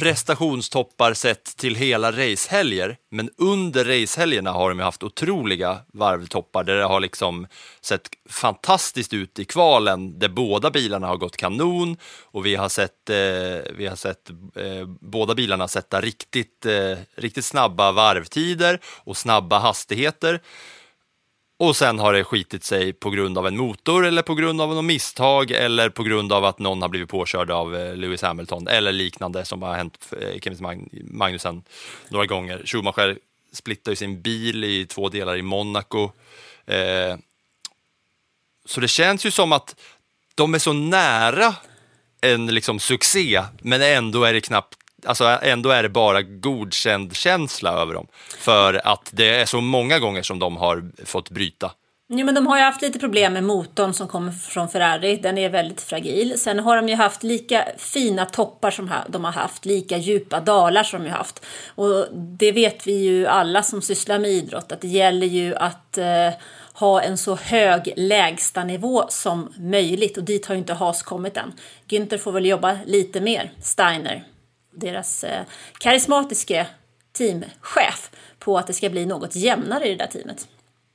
prestationstoppar sett till hela racehelger, men under racehelgerna har de ju haft otroliga varvtoppar där det har liksom sett fantastiskt ut i kvalen där båda bilarna har gått kanon och vi har sett, eh, vi har sett eh, båda bilarna sätta riktigt, eh, riktigt snabba varvtider och snabba hastigheter. Och sen har det skitit sig på grund av en motor eller på grund av något misstag eller på grund av att någon har blivit påkörd av eh, Lewis Hamilton eller liknande som har hänt eh, Kevin Magnussen några gånger. Schumacher splittar ju sin bil i två delar i Monaco. Eh, så det känns ju som att de är så nära en liksom succé, men ändå är det knappt Alltså ändå är det bara godkänd känsla över dem. För att det är så många gånger som de har fått bryta. Jo, men de har ju haft lite problem med motorn som kommer från Ferrari. Den är väldigt fragil. Sen har de ju haft lika fina toppar som de har haft, lika djupa dalar som de har haft. Och det vet vi ju alla som sysslar med idrott, att det gäller ju att eh, ha en så hög lägstanivå som möjligt. Och dit har ju inte Haas kommit än. Günther får väl jobba lite mer, Steiner, deras eh, karismatiske teamchef, på att det ska bli något jämnare i det där teamet.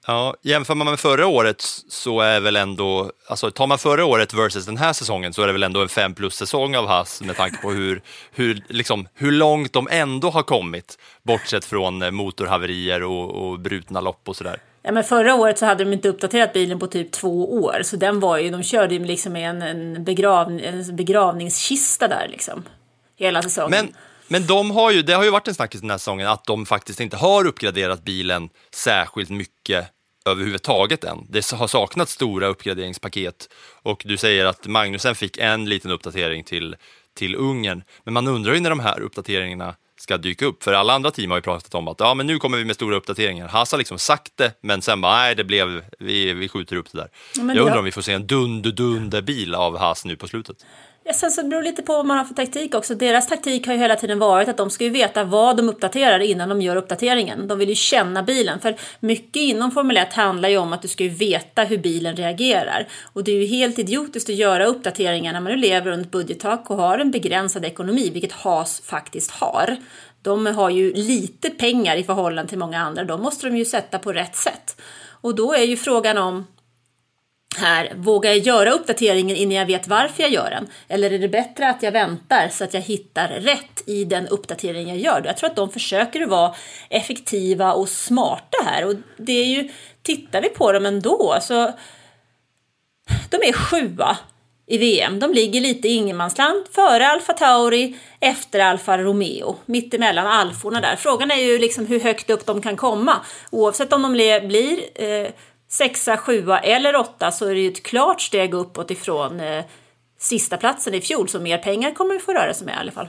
Ja, jämför man med förra året så är väl ändå, alltså tar man förra året versus den här säsongen så är det väl ändå en fem plus-säsong av Haas med tanke på hur, hur, liksom, hur långt de ändå har kommit, bortsett från eh, motorhaverier och, och brutna lopp och sådär. Ja, men förra året så hade de inte uppdaterat bilen på typ två år, så den var ju, de körde ju liksom med en, en, begrav, en begravningskista där liksom. Hela säsongen. Men, men de har ju, det har ju varit en snackis den här säsongen att de faktiskt inte har uppgraderat bilen särskilt mycket överhuvudtaget än. Det har saknats stora uppgraderingspaket och du säger att Magnusen fick en liten uppdatering till, till Ungern. Men man undrar ju när de här uppdateringarna ska dyka upp. För alla andra team har ju pratat om att ja, men nu kommer vi med stora uppdateringar. Haas har liksom sagt det, men sen bara nej, det blev, vi, vi skjuter upp det där. Men Jag undrar ja. om vi får se en dunder-dunder-bil av Haas nu på slutet. Ja, sen så beror det lite på vad man har för taktik också. Deras taktik har ju hela tiden varit att de ska ju veta vad de uppdaterar innan de gör uppdateringen. De vill ju känna bilen. För mycket inom Formel 1 handlar ju om att du ska ju veta hur bilen reagerar. Och det är ju helt idiotiskt att göra uppdateringar när man nu lever under budgettak och har en begränsad ekonomi, vilket HAS faktiskt har. De har ju lite pengar i förhållande till många andra. De måste de ju sätta på rätt sätt. Och då är ju frågan om här, vågar jag göra uppdateringen innan jag vet varför jag gör den? Eller är det bättre att jag väntar så att jag hittar rätt i den uppdatering jag gör? Jag tror att de försöker vara effektiva och smarta här. Och det är ju, tittar vi på dem ändå så de är sjua i VM. De ligger lite i ingenmansland, före Alfa Tauri, efter Alfa Romeo, mittemellan alforna där. Frågan är ju liksom hur högt upp de kan komma. Oavsett om de blir eh, sexa, sjua eller åtta så är det ju ett klart steg uppåt ifrån eh, sista platsen i fjol. Så mer pengar kommer vi få röra sig med i alla fall.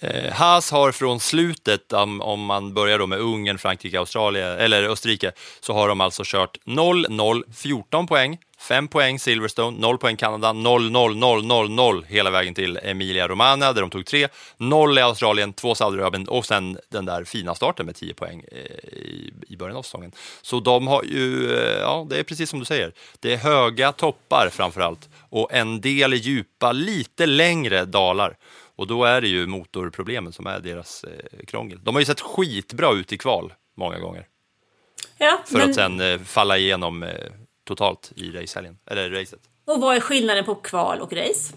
Eh, Haas har från slutet, om, om man börjar då med Ungern, Frankrike, Australien, eller Österrike, så har de alltså kört 0-0, 14 poäng, 5 poäng Silverstone, 0 poäng Kanada, 0-0-0-0-0 hela vägen till Emilia Romagna där de tog 3, 0 i Australien, 2 Saudiarabien och sen den där fina starten med 10 poäng eh, i, i början av säsongen. Så de har ju, eh, ja det är precis som du säger, det är höga toppar framför allt och en del djupa, lite längre dalar. Och då är det ju motorproblemen som är deras eh, krångel. De har ju sett skitbra ut i kval många gånger. Ja, För men, att sen eh, falla igenom eh, totalt i racehelgen, eller racet. och vad är skillnaden på kval och race?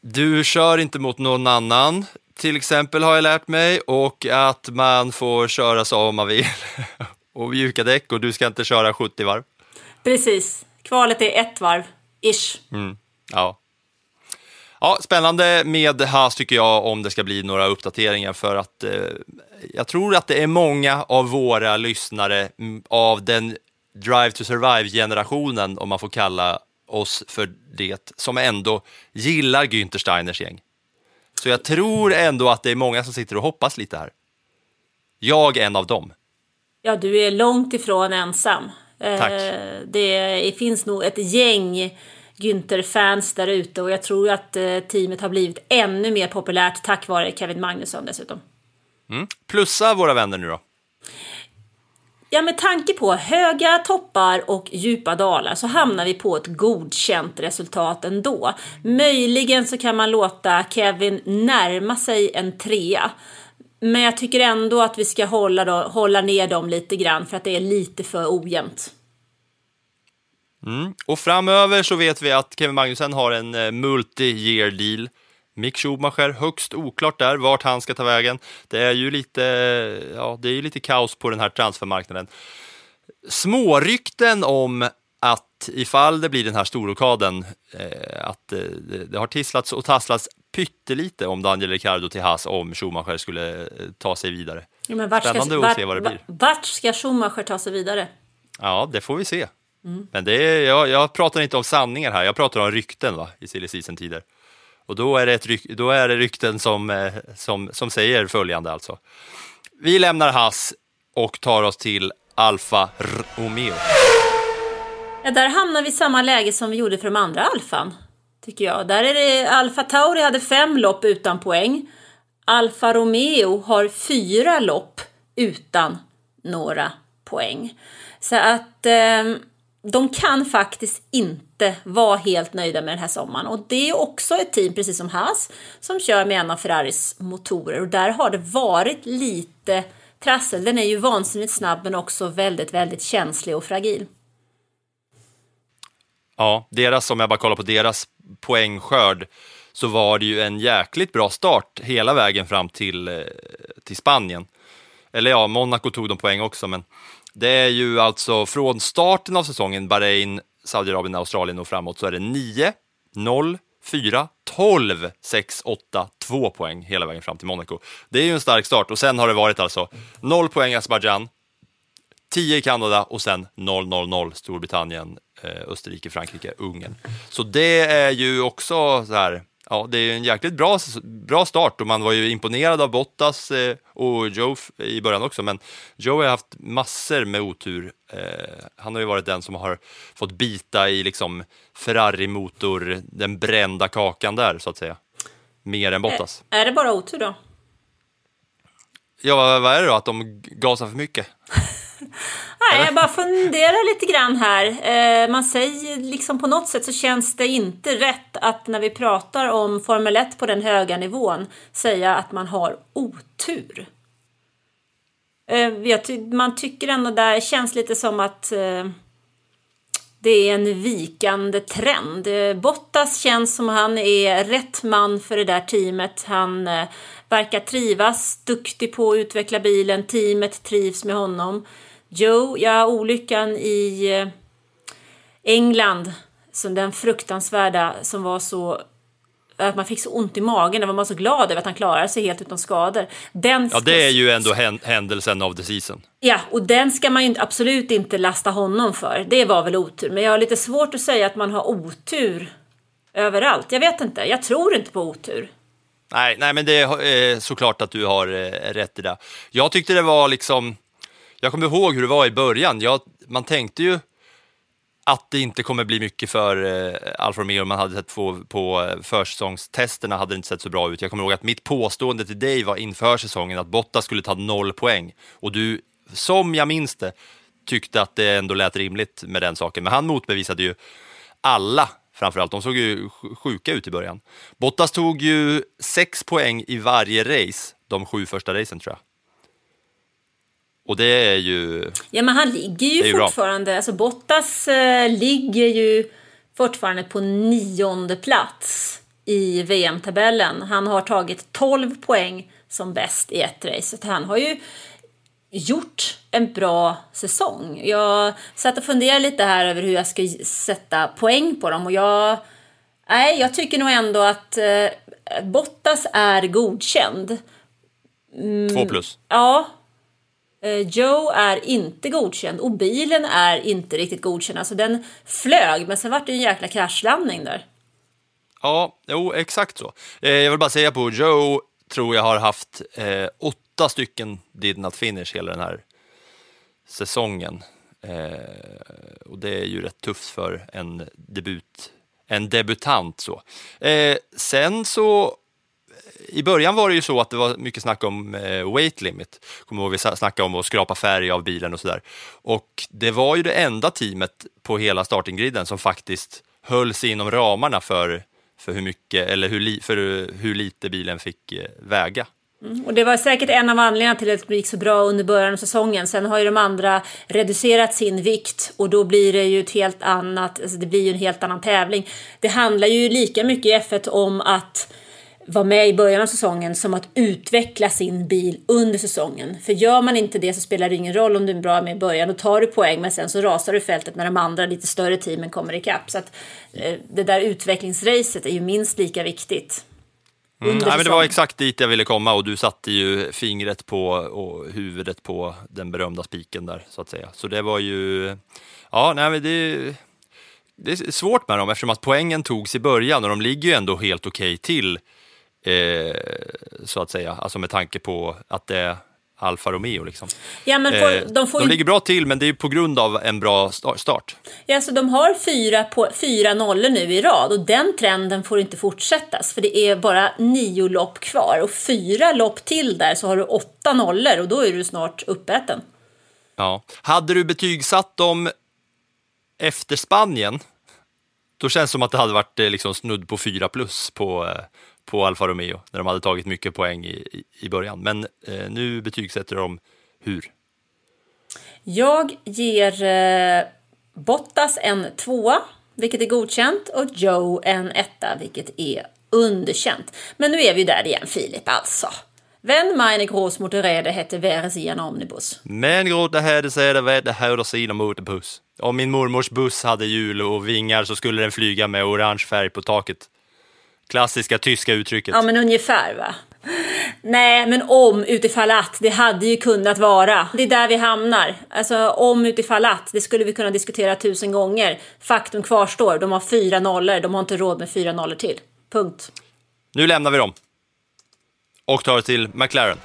Du kör inte mot någon annan, till exempel har jag lärt mig, och att man får köra så om man vill. och mjuka däck och du ska inte köra 70 varv. Precis, kvalet är ett varv, ish. Ja. Ja, spännande med Haas tycker jag om det ska bli några uppdateringar för att eh, jag tror att det är många av våra lyssnare mm, av den Drive to Survive-generationen, om man får kalla oss för det, som ändå gillar Günther Steiners gäng. Så jag tror ändå att det är många som sitter och hoppas lite här. Jag är en av dem. Ja, du är långt ifrån ensam. Eh, Tack. Det finns nog ett gäng Günther-fans där ute och jag tror att eh, teamet har blivit ännu mer populärt tack vare Kevin Magnusson dessutom. Plussa våra vänner nu då. Ja, med tanke på höga toppar och djupa dalar så hamnar vi på ett godkänt resultat ändå. Möjligen så kan man låta Kevin närma sig en trea. Men jag tycker ändå att vi ska hålla, då, hålla ner dem lite grann för att det är lite för ojämnt. Och framöver så vet vi att Kevin Magnussen har en eh, multi-year deal. Mick Schumacher, högst oklart där vart han ska ta vägen. Det är ju lite, ja, det är ju lite kaos på den här transfermarknaden. Smårykten om att ifall det blir den här storrokaden, eh, att eh, det, har tisslats och tasslats pyttelite om Daniel Ricciardo till Haas om Schumacher skulle eh, ta sig vidare. Ja, men vart ska, Spännande att vart, se vad det blir. Vart ska Schumacher ta sig vidare? Ja, det får vi se. Men det är, jag, jag pratar inte om sanningar här, jag pratar om rykten va, i silly season-tider. Och då är det, ett ryk, då är det rykten som, eh, som, som säger följande alltså. Vi lämnar Haas och tar oss till Alfa Romeo. Ja, där hamnar vi i samma läge som vi gjorde för de andra Alfan. Tycker jag. Där är det Alfa Tauri hade fem lopp utan poäng. Alfa Romeo har fyra lopp utan några poäng. Så att eh, de kan faktiskt inte vara helt nöjda med den här sommaren. Och det är också ett team, precis som Haas, som kör med en av Ferraris motorer. Och där har det varit lite trassel. Den är ju vansinnigt snabb men också väldigt, väldigt känslig och fragil. Ja, deras, om jag bara kollar på deras poängskörd, så var det ju en jäkligt bra start hela vägen fram till, eh, till Spanien. Eller ja, Monaco tog de poäng också, men det är ju alltså från starten av säsongen, Bahrain, Saudiarabien, Australien och framåt, så är det 9, 0, 4, 12, 6, 8, 2 poäng hela vägen fram till Monaco. Det är ju en stark start och sen har det varit alltså 0 poäng Azerbajdzjan, 10 i Kanada och sen 0-0-0 Storbritannien, eh, Österrike, Frankrike, Ungern. Så det är ju också så här, ja, det är en jäkligt bra, bra start och man var ju imponerad av Bottas eh, och Joe i början också, men Joe har haft massor med otur. Eh, han har ju varit den som har fått bita i liksom Ferrari-motor, den brända kakan där så att säga. Mer än Bottas. Är det bara otur då? Ja, vad- vad är det då? Att de gasar för mycket? Nej, jag bara funderar lite grann här. Eh, man säger liksom på något sätt så känns det inte rätt att när vi pratar om Formel 1 på den höga nivån säga att man har otur. Eh, man tycker ändå där känns lite som att eh, det är en vikande trend. Bottas känns som han är rätt man för det där teamet. Han eh, verkar trivas, duktig på att utveckla bilen, teamet trivs med honom. Joe, ja olyckan i eh, England, som den fruktansvärda som var så att man fick så ont i magen, där var man så glad över att han klarade sig helt utan skador. Den Ja, det är ju ändå hän- händelsen av the season. Ja, och den ska man ju absolut inte lasta honom för. Det var väl otur. Men jag har lite svårt att säga att man har otur överallt. Jag vet inte. Jag tror inte på otur. Nej, nej, men det är eh, såklart att du har eh, rätt i det. Jag tyckte det var liksom, jag kommer ihåg hur det var i början. Jag, man tänkte ju att det inte kommer bli mycket för eh, Alfa Romeo. Man hade sett på, på försäsongstesterna hade det inte sett så bra ut. Jag kommer ihåg att mitt påstående till dig var inför säsongen att Bottas skulle ta noll poäng. Och du, som jag minns det, tyckte att det ändå lät rimligt med den saken. Men han motbevisade ju alla framförallt. De såg ju sjuka ut i början. Bottas tog ju sex poäng i varje race, de sju första racen tror jag. Och det är ju... Ja, men han ligger ju, bra. fortfarande... Alltså Bottas eh, ligger ju fortfarande på nionde plats i VM-tabellen. Han har tagit 12 poäng som bäst i ett race. Så han har ju gjort en bra säsong. Jag satt och funderade lite här över hur jag ska sätta poäng på dem och jag... Nej, jag tycker nog ändå att eh, Bottas är godkänd. Två plus. Ja. Eh, Joe är inte godkänd och bilen är inte riktigt godkänd. Alltså den flög, men sen vart det en jäkla kraschlandning där. Ja, jo, exakt så. Eh, jag vill bara säga på Joe tror jag har haft eh, åtta stycken did not finish hela den här säsongen. Eh, och det är ju rätt tufft för en debut, en debutant så. Eh, sen så i början var det ju så att det var mycket snack om eh, weight limit. Kommer ihåg vi snackade om att skrapa färg av bilen och sådär. Och det var ju det enda teamet på hela startinggriden som faktiskt höll sig inom ramarna för, för hur mycket, eller hur, li, för hur lite bilen fick eh, väga. Mm, och det var säkert en av anledningarna till att det gick så bra under början av säsongen. Sen har ju de andra reducerat sin vikt och då blir det ju ett helt annat, alltså det blir ju en helt annan tävling. Det handlar ju lika mycket i F1 om att vara med i början av säsongen som att utveckla sin bil under säsongen. För gör man inte det så spelar det ingen roll om du är bra med i början. Då tar du poäng men sen så rasar du fältet när de andra lite större teamen kommer ikapp. Så att eh, det där utvecklingsracet är ju minst lika viktigt. Mm, nej, men det var exakt dit jag ville komma och du satte ju fingret på och huvudet på den berömda spiken där så att säga. Så det var ju, ja, nej, men det, det är svårt med dem eftersom att poängen togs i början och de ligger ju ändå helt okej till eh, så att säga, alltså med tanke på att det är Alfa Romeo liksom. Ja, men får, Eh, de får ju ligger bra till men det är på grund av en bra sta- start. Ja, så de har fyra, på, fyra nollor nu i rad och den trenden får inte fortsättas för det är bara nio lopp kvar och fyra lopp till där så har du åtta nollor och då är du snart uppäten. Ja. Hade du betygsatt dem efter Spanien, då känns det som att det hade varit eh, liksom snudd på 4 plus på, eh, på Alfa Romeo, när de hade tagit mycket poäng i, i, början. Men eh, nu betygsätter de hur? Jag ger eh, Bottas en tvåa, vilket är godkänt, och Joe en etta, vilket är underkänt. Men nu är vi där igen, Filip, alltså. Wenn meine Großmutter hette wäre sie en omnibus. Men gråta hade säda vädde höra sina motorbuss. Om min mormors buss hade hjul och vingar så skulle den flyga med orange färg på taket. Klassiska tyska uttrycket. Ja, men ungefär va? Nej, men om utifall att, det hade ju kunnat vara. Det är där vi hamnar. Alltså om utifall att, det skulle vi kunna diskutera tusen gånger. Faktum kvarstår, de har fyra nollor, de har inte råd med fyra nollor till. Punkt. Nu lämnar vi dem. Och tar till McLaren.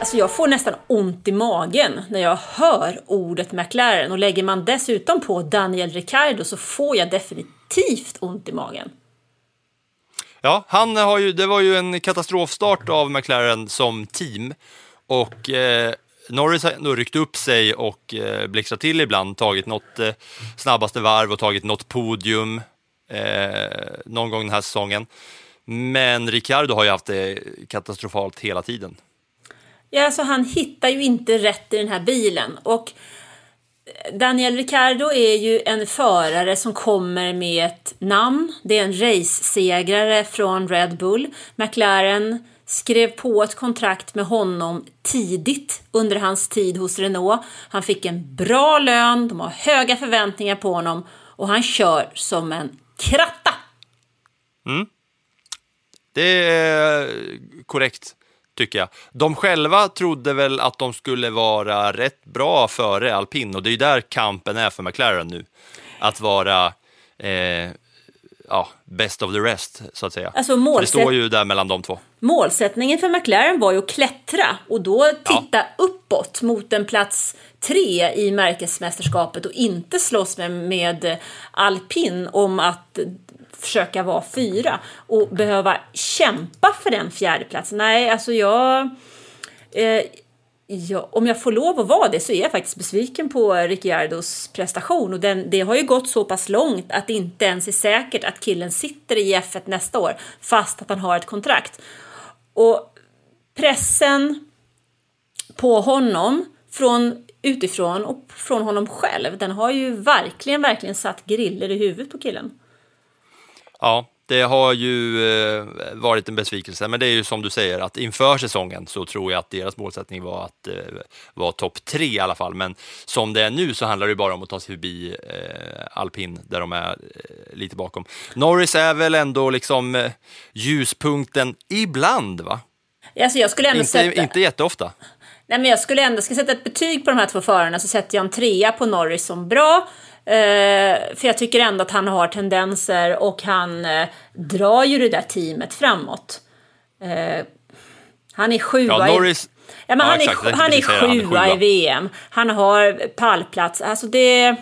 Alltså jag får nästan ont i magen när jag hör ordet McLaren och lägger man dessutom på Daniel Ricciardo så får jag definitivt ont i magen. Ja, han har ju, det var ju en katastrofstart av McLaren som team och eh, Norris har ändå ryckt upp sig och eh, blixtrat till ibland, tagit något eh, snabbaste varv och tagit något podium eh, någon gång den här säsongen. Men Ricciardo har ju haft det katastrofalt hela tiden. Ja, alltså han hittar ju inte rätt i den här bilen och Daniel Ricciardo är ju en förare som kommer med ett namn. Det är en racesegrare från Red Bull. McLaren skrev på ett kontrakt med honom tidigt under hans tid hos Renault. Han fick en bra lön, de har höga förväntningar på honom och han kör som en kratta. Mm. Det är korrekt, tycker jag. De själva trodde väl att de skulle vara rätt bra före alpin och det är ju där kampen är för McLaren nu. Att vara eh, ja, best of the rest, så att säga. Alltså, För det målsätt- står ju där mellan de två. Målsättningen för McLaren var ju att klättra och då titta uppåt mot en plats tre i märkesmästerskapet och inte slåss med, med alpin om att försöka vara fyra och behöva kämpa för den fjärdeplatsen. Nej, alltså jag... Eh, Ja, om jag får lov att vara det så är jag faktiskt besviken på Ricciardos prestation och den, det har ju gått så pass långt att det inte ens är säkert att killen sitter i F1 nästa år fast att han har ett kontrakt. Och pressen på honom från utifrån och från honom själv den har ju verkligen, verkligen satt griller i huvudet på killen. Ja, det har ju eh, varit en besvikelse, men det är ju som du säger att inför säsongen så tror jag att deras målsättning var att eh, vara topp tre i alla fall. Men som det är nu så handlar det bara om att ta sig förbi eh, alpin där de är lite bakom. Norris är väl ändå liksom ljuspunkten ibland, va? Alltså jag skulle ändå Inte, sätta... inte jätteofta. Nej, men jag skulle ändå, ska sätta ett betyg på de här två förarna så sätter jag en trea på Norris som bra. Eh, för jag tycker ändå att han har tendenser och han eh, drar ju det där teamet framåt. Eh, han är sjua Ja, i- Norris... Ja, men Ja, han, exakt, är, han är han sjua i. VM. Han har pallplats. Alltså det,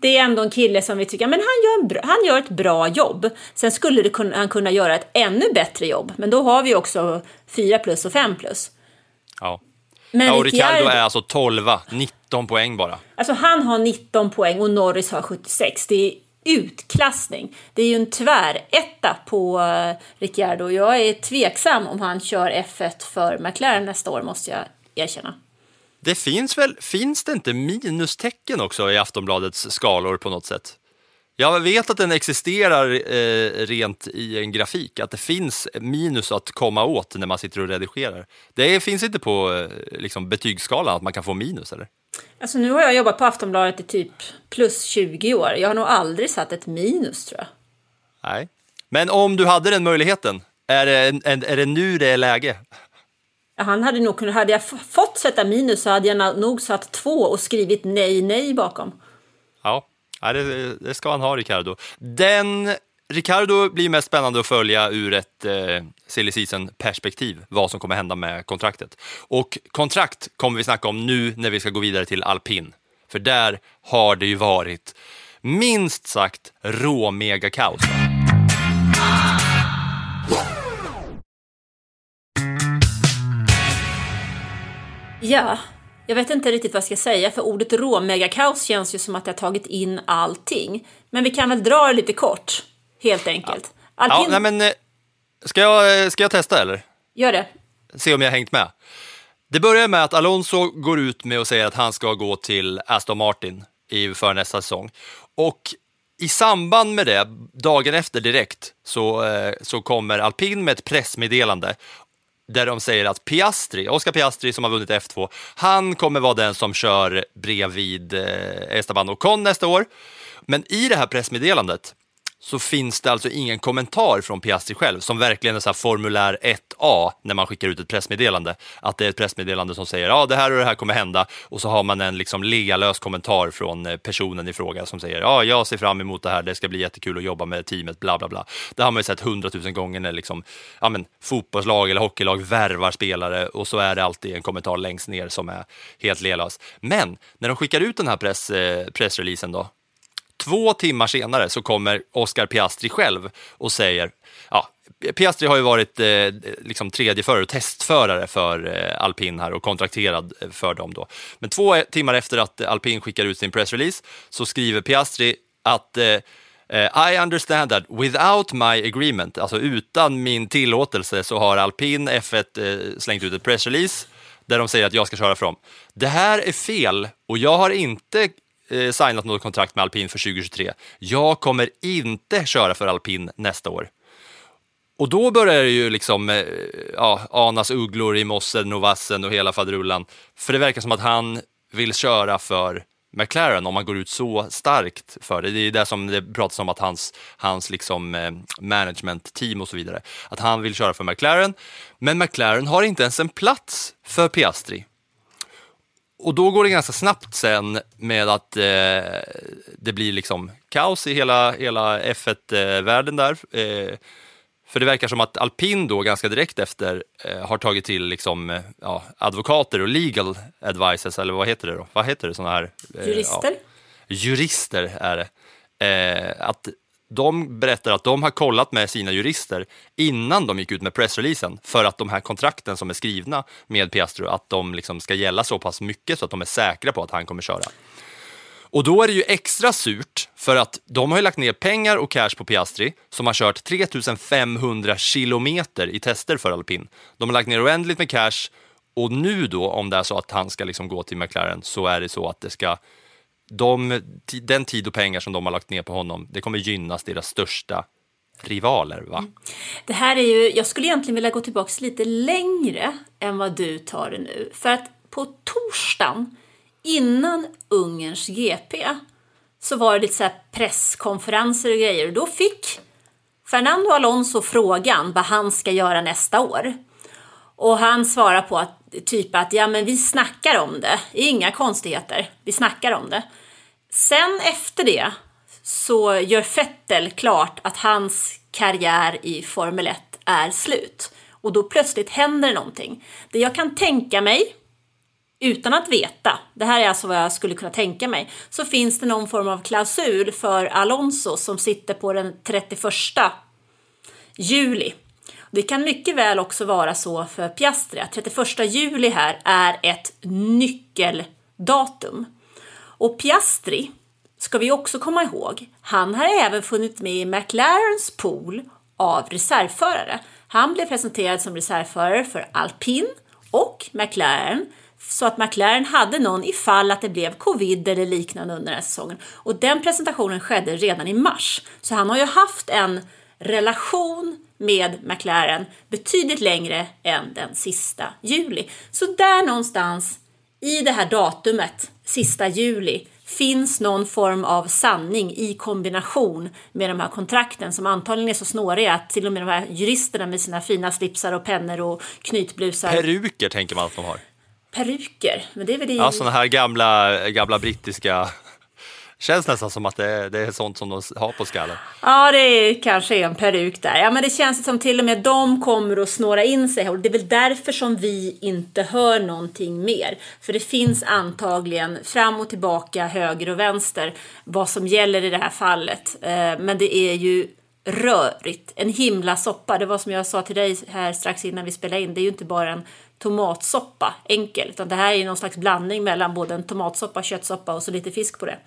det är ändå en kille som vi tycker men han gör, han gör ett bra jobb. Sen skulle kunna, han kunna göra ett ännu bättre jobb. Men då har vi också 4 plus och 5 plus. Ja. Men Ja, och Ricciardo är alltså 12, 19 poäng bara. Alltså han har 19 poäng och Norris har 76. Det är utklassning. Det är ju en tväretta på uh, Ricciardo. Jag är tveksam om han kör F1 för McLaren nästa år måste jag erkänna. Det finns väl, finns det inte minustecken också i Aftonbladets skalor på något sätt? Jag vet att den existerar eh, rent i en grafik, att det finns minus att komma åt när man sitter och redigerar. Det finns inte på eh, liksom, betygsskalan att man kan få minus, eller? Alltså nu har jag jobbat på Aftonbladet i typ plus 20 år. Jag har nog aldrig satt ett minus tror jag. Nej. Men om du hade den möjligheten, är det, en, är det nu det är läge? Han hade nog kunnat, hade jag fått sätta minus så hade jag nog satt två och skrivit nej, nej bakom. Ja, ja det, det ska han ha, Ricardo. Den, Ricardo blir mest spännande att följa ur ett eh, silly season-perspektiv, vad som kommer hända med kontraktet. Och kontrakt kommer vi snacka om nu när vi ska gå vidare till alpin. För där har det ju varit minst sagt rå-mega-kaos. Ja, jag vet inte riktigt vad jag ska säga för ordet råmegakaos känns ju som att det har tagit in allting. Men vi kan väl dra det lite kort, helt enkelt. Ja, Alpin, nej, men, eh, ska, jag, ska jag testa eller? gör det. Se om jag hängt med. Det börjar med att Alonso går ut med och säger att han ska gå till Aston Martin för nästa säsong. Och i samband med det, dagen efter direkt, så, eh, så kommer Alpin med ett pressmeddelande där de säger att Piastri, Oscar Piastri som har vunnit F2, han kommer vara den som kör bredvid eh, Esteban Ocon nästa år. Men i det här pressmeddelandet så finns det alltså ingen kommentar från Piastri själv, som verkligen är så här formulär 1A när man skickar ut ett pressmeddelande. Att det är ett pressmeddelande som säger ja, det här och det här kommer hända och så har man en liksom legalös kommentar från eh, personen i fråga som säger ja, jag ser fram emot det här, det ska bli jättekul att jobba med teamet, bla bla bla. Det har man ju sett hundratusen gånger när liksom, ja, men, fotbollslag eller hockeylag värvar spelare och så är det alltid en kommentar längst ner som är helt legalös. Men när de skickar ut den här press, eh, pressreleasen då, Två timmar senare så kommer Oscar Piastri själv och säger, ja, Piastri har ju varit eh, liksom tredje förare och testförare för eh, alpin här och kontrakterad för dem då. Men två timmar efter att alpin skickar ut sin pressrelease så skriver Piastri att eh, eh, I understand that without my agreement, alltså utan min tillåtelse, så har alpin F1 eh, slängt ut ett pressrelease där de säger att jag ska köra för dem. Det här är fel och jag har inte eh, signat något kontrakt med alpin för 2023. Jag kommer inte köra för alpin nästa år. Och då börjar det ju liksom eh, ja, anas ugglor i mossen och vassen och hela faderullan. För det verkar som att han vill köra för McLaren om man går ut så starkt för det. Det är det som det pratas om att hans, hans liksom, eh, management-team och så vidare, att han vill köra för McLaren. Men McLaren har inte ens en plats för Piastri och då går det ganska snabbt sen med att eh, det blir liksom kaos i hela, hela F1-världen där. Eh, för det verkar som att alpin då ganska direkt efter eh, har tagit till liksom, eh, ja, advokater och legal advices, eller vad heter det då? Vad heter det sådana här? Eh, Jurister? Ja, jurister är det. Eh, att de berättar att de har kollat med sina jurister innan de gick ut med pressreleasen för att de här kontrakten som är skrivna med Piastro, att de liksom ska gälla så pass mycket så att de är säkra på att han kommer köra. Och då är det ju extra surt för att de har lagt ner pengar och cash på Piastri som har kört 3500 kilometer i tester för alpin. De har lagt ner oändligt med cash och nu då om det är så att han ska liksom gå till McLaren så är det så att det ska de, den tid och pengar som de har lagt ner på honom, det kommer gynnas deras största rivaler. Va? Mm. Det här är ju, jag skulle egentligen vilja gå tillbaka lite längre än vad du tar det nu. För att på torsdagen innan Ungerns GP så var det lite så presskonferenser och grejer och då fick Fernando Alonso frågan vad han ska göra nästa år. Och han svarar på att typ att ja men vi snackar om det, inga konstigheter, vi snackar om det. Sen efter det så gör Fettel klart att hans karriär i Formel 1 är slut. Och då plötsligt händer det någonting. Det jag kan tänka mig, utan att veta, det här är alltså vad jag skulle kunna tänka mig, så finns det någon form av klausul för Alonso som sitter på den 31 juli det kan mycket väl också vara så för Piastri att 31 juli här är ett nyckeldatum. Och Piastri ska vi också komma ihåg, han har även funnits med i McLarens pool av reservförare. Han blev presenterad som reservförare för Alpin och McLaren så att McLaren hade någon ifall att det blev covid eller liknande under den här säsongen. Och den presentationen skedde redan i mars. Så han har ju haft en relation med McLaren betydligt längre än den sista juli. Så där någonstans i det här datumet, sista juli, finns någon form av sanning i kombination med de här kontrakten som antagligen är så snåriga att till och med de här juristerna med sina fina slipsar och pennor och knytblusar. Peruker tänker man att de har. Peruker? Men det är väl i... Ja, sådana här gamla, gamla brittiska Känns nästan som att det, det är sånt som de har på skallen. Ja, det är, kanske är en peruk där. Ja, men det känns som till och med de kommer att snåra in sig. Och det är väl därför som vi inte hör någonting mer. För det finns antagligen fram och tillbaka, höger och vänster, vad som gäller i det här fallet. Eh, men det är ju rörigt, en himla soppa. Det var som jag sa till dig här strax innan vi spelade in, det är ju inte bara en tomatsoppa enkel, utan det här är någon slags blandning mellan både en tomatsoppa, köttsoppa och så lite fisk på det.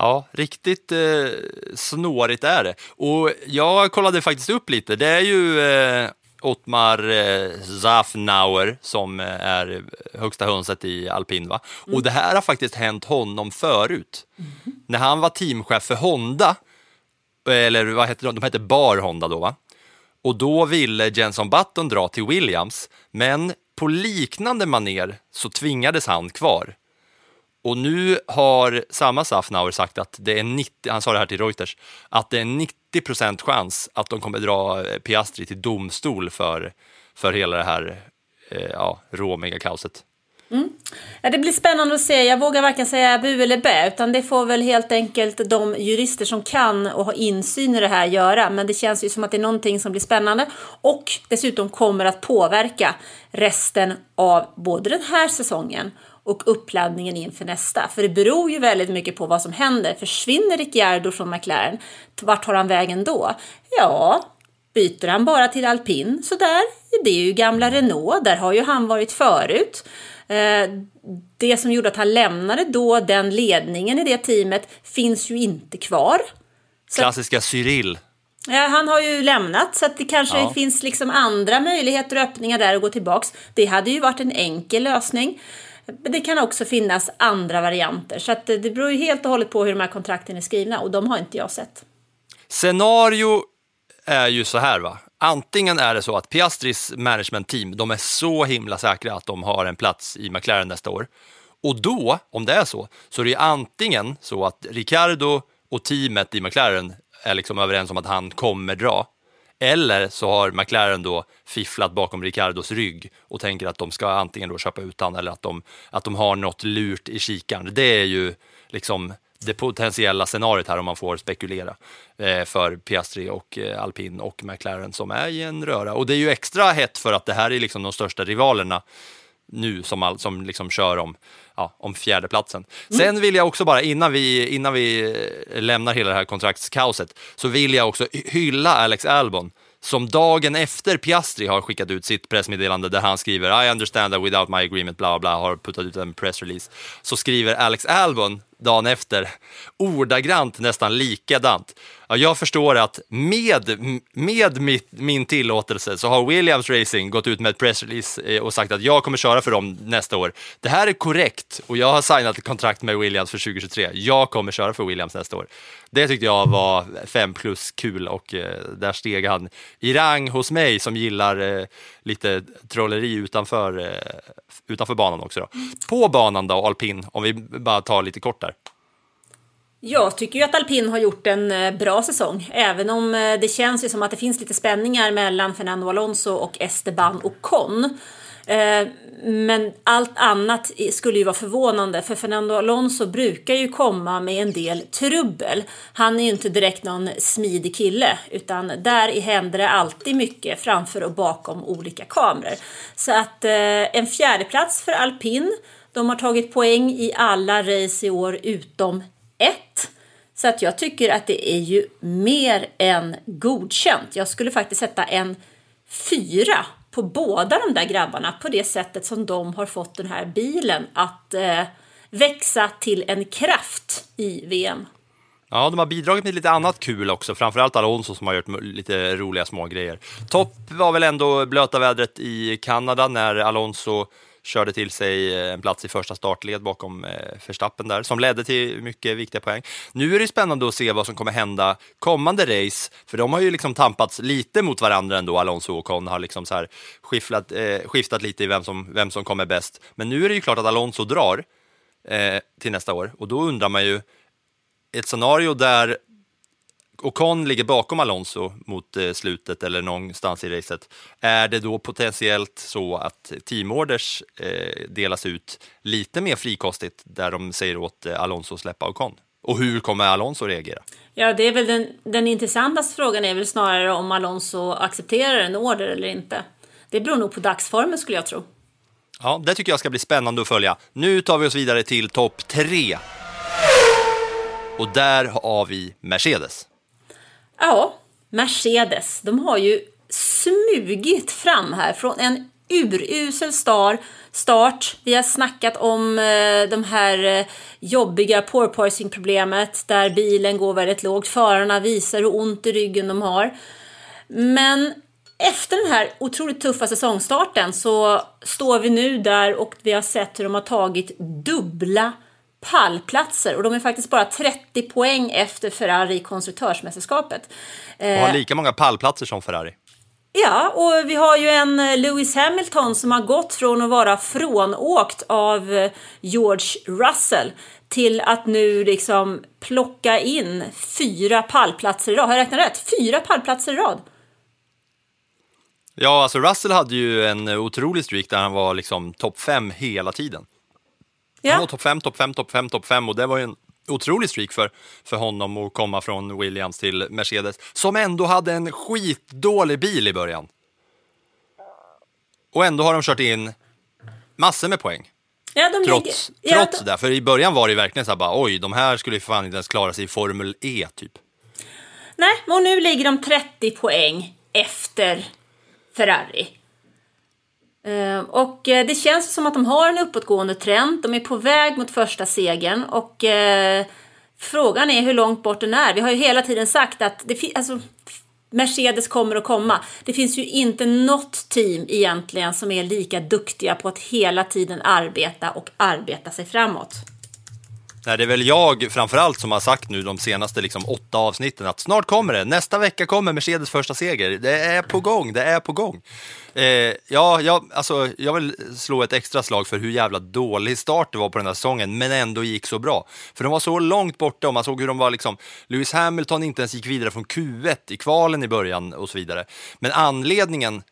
Ja, riktigt eh, snårigt är det. Och jag kollade faktiskt upp lite. Det är ju, eh, Ottmar eh, Zafnauer som eh, är högsta hönset i alpin. Va? Och det här har faktiskt hänt honom förut. När han var teamchef för Honda, eller vad heter de? De hette Bar Honda då va? Och då ville Jenson Button dra till Williams, men på liknande maner så tvingades han kvar. Och nu har samma Safnauer sagt att det är 90, han sa det här till Reuters, att det är 90 procent chans att de kommer dra eh, Piastri till domstol för, för hela det här eh, ja, råmiga kaoset. Mm. Ja, det blir spännande att se. Jag vågar varken säga bu eller bä, utan det får väl helt enkelt de jurister som kan och har insyn i det här göra. Men det känns ju som att det är någonting som blir spännande och dessutom kommer att påverka resten av både den här säsongen och uppladdningen inför nästa. För det beror ju väldigt mycket på vad som händer. Försvinner Ricciardo från McLaren, vart tar han vägen då? Ja, byter han bara till alpin så där, det är ju gamla Renault, där har ju han varit förut. Eh, Det som gjorde att han lämnade då, den ledningen i det teamet, finns ju inte kvar. Så Klassiska Cyril. Ja, han har ju lämnat så att det kanske Ja. finns liksom andra möjligheter och öppningar där att gå tillbaks. Det hade ju varit en enkel lösning. Men det kan också finnas andra varianter. Så att det beror ju helt och hållet på hur de här kontrakten är skrivna och de har inte jag sett. Scenario är ju så här va. Antingen är det så att Piastris management team, de är så himla säkra att de har en plats i McLaren nästa år. Och då, om det är så, så är det antingen så att Ricardo och teamet i McLaren är liksom överens om att han kommer dra. Eller så har McLaren då fifflat bakom Ricardos rygg och tänker att de ska antingen då köpa ut han eller att de, att de har något lurt i kikaren. Det är ju liksom det potentiella scenariot här om man får spekulera eh, för Piastri och eh, Alpin och McLaren som är i en röra. Och det är ju extra hett för att det här är liksom de största rivalerna nu som, all, som liksom kör om, ja, om fjärdeplatsen. Sen vill jag också bara, innan vi, innan vi eh, lämnar hela det här kontraktskaoset, så vill jag också hylla Alex Albon som dagen efter Piastri har skickat ut sitt pressmeddelande där han skriver I understand that without my agreement, bla bla, har puttat ut en pressrelease. Så skriver Alex Albon dagen efter, ordagrant nästan likadant. Ja, jag förstår att med, med mitt, min tillåtelse så har Williams Racing gått ut med ett pressrelease eh, och sagt att jag kommer köra för dem nästa år. Det här är korrekt och jag har signat ett kontrakt med Williams för 2023. Jag kommer köra för Williams nästa år. Det tyckte jag var fem plus kul och eh, där steg han i rang hos mig som gillar eh, lite trolleri utanför, eh, utanför banan också. Då. På banan då, alpin, om vi bara tar lite kort där. Jag tycker ju att alpin har gjort en eh, bra säsong, även om eh, det känns ju som att det finns lite spänningar mellan Fernando Alonso och Esteban Ocon. Eh, men allt annat skulle ju vara förvånande för Fernando Alonso brukar ju komma med en del trubbel. Han är ju inte direkt någon smidig kille utan där i händer det alltid mycket framför och bakom olika kameror. Så att eh, en fjärdeplats för alpin. De har tagit poäng i alla race i år utom ett. Så att jag tycker att det är ju mer än godkänt. Jag skulle faktiskt sätta en fyra på båda de där grabbarna på det sättet som de har fått den här bilen att eh, växa till en kraft i VM. Ja, de har bidragit med lite annat kul också, framförallt Alonso som har gjort lite roliga små grejer. Topp var väl ändå blöta vädret i Kanada när Alonso körde till sig eh, en plats i första startled bakom eh, Verstappen där, som ledde till mycket viktiga poäng. Nu är det spännande att se vad som kommer hända kommande race, för de har ju liksom tampats lite mot varandra ändå, Alonso och Con har liksom så här skiftat, eh, skiftat lite i vem som, vem som kommer bäst. Men nu är det ju klart att Alonso drar eh, till nästa år och då undrar man ju, ett scenario där Ocon ligger bakom Alonso mot eh, slutet eller någonstans i racet, är det då potentiellt så att teamorders eh, delas ut lite mer frikostigt där de säger åt eh, Alonso att släppa Ocon? Och hur kommer Alonso reagera? Ja, det är väl den, den intressantaste frågan är väl snarare om Alonso accepterar en order eller inte. Det beror nog på dagsformen skulle jag tro. Ja, det tycker jag ska bli spännande att följa. Nu tar vi oss vidare till topp tre. Och där har vi Mercedes. Ja, Mercedes, de har ju smugit fram här från en urusel star, start. Vi har snackat om eh, de här eh, jobbiga porpoising-problemet där bilen går väldigt lågt. Förarna visar hur ont i ryggen de har. Men efter den här otroligt tuffa säsongstarten så står vi nu där och vi har sett hur de har tagit dubbla pallplatser och de är faktiskt bara 30 poäng efter Ferrari i konstruktörsmästerskapet. Och har lika många pallplatser som Ferrari. Ja, och vi har ju en eh, Lewis Hamilton som har gått från att vara frånåkt av eh, George Russell till att nu liksom plocka in fyra pallplatser i rad. Har jag räknat rätt? Fyra pallplatser i rad. Ja, alltså Russell hade ju en otrolig streak där han var liksom topp fem hela tiden. Han var Ja, topp fem, topp fem, topp fem, topp fem och det var ju en otrolig streak för, för honom att komma från Williams till Mercedes som ändå hade en skitdålig bil i början. Och ändå har de kört in massor med poäng. ja de Trots, ligger, ja, trots de- det. För i början var det verkligen så här bara oj, de här skulle ju fan inte ens klara sig i Formel E typ. Nej, och nu ligger de 30 poäng efter Ferrari. Ehm, och eh, det känns som att de har en uppåtgående trend. De är på väg mot första segern och eh, frågan är hur långt bort den är. Vi har ju hela tiden sagt att det alltså, Mercedes kommer att komma. Det finns ju inte något team egentligen som är lika duktiga på att hela tiden arbeta och arbeta sig framåt. Nej, det är väl jag framförallt som har sagt nu de senaste liksom, åtta avsnitten att snart kommer det. Nästa vecka kommer Mercedes första seger. Det är på gång, det är på gång. Eh, ja, jag, alltså, jag vill slå ett extra slag för hur jävla dålig start det var på den här säsongen, men ändå gick så bra. För de var så långt borta och man såg hur de var liksom, Lewis Hamilton inte ens gick vidare från Q1 i kvalen i början och så vidare. Men anledningen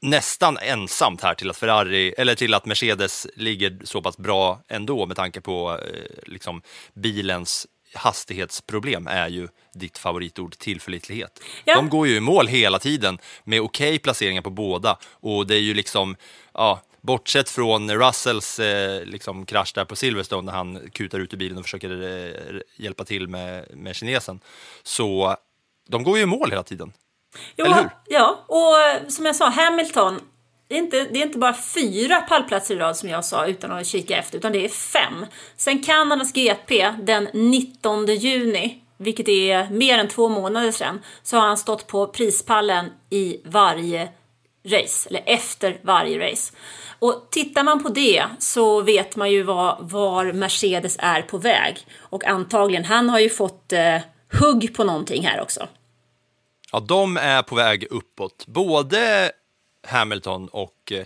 nästan ensamt här till att Ferrari, eller till att Mercedes ligger så pass bra ändå med tanke på eh, liksom, bilens hastighetsproblem är ju ditt favoritord tillförlitlighet. Ja. De går ju i mål hela tiden med okej placeringar på båda och det är ju liksom, ja, bortsett från Russells eh, liksom krasch där på Silverstone när han kutar ut ur bilen och försöker eh, hjälpa till med, med kinesen, så de går ju i mål hela tiden. Jo, Eller hur? Ja, och eh, som jag sa, Hamilton. Det är, inte, det är inte bara fyra pallplatser i rad som jag sa utan att kika efter, utan det är fem. Sen Kanadas GP den 19 juni, vilket är mer än två månader sedan, så har han stått på prispallen i varje race, eller efter varje race. Och tittar man på det så vet man ju var, var Mercedes är på väg. Och antagligen, han har ju fått eh, hugg på någonting här också. Ja, de är på väg uppåt. Både Hamilton och eh,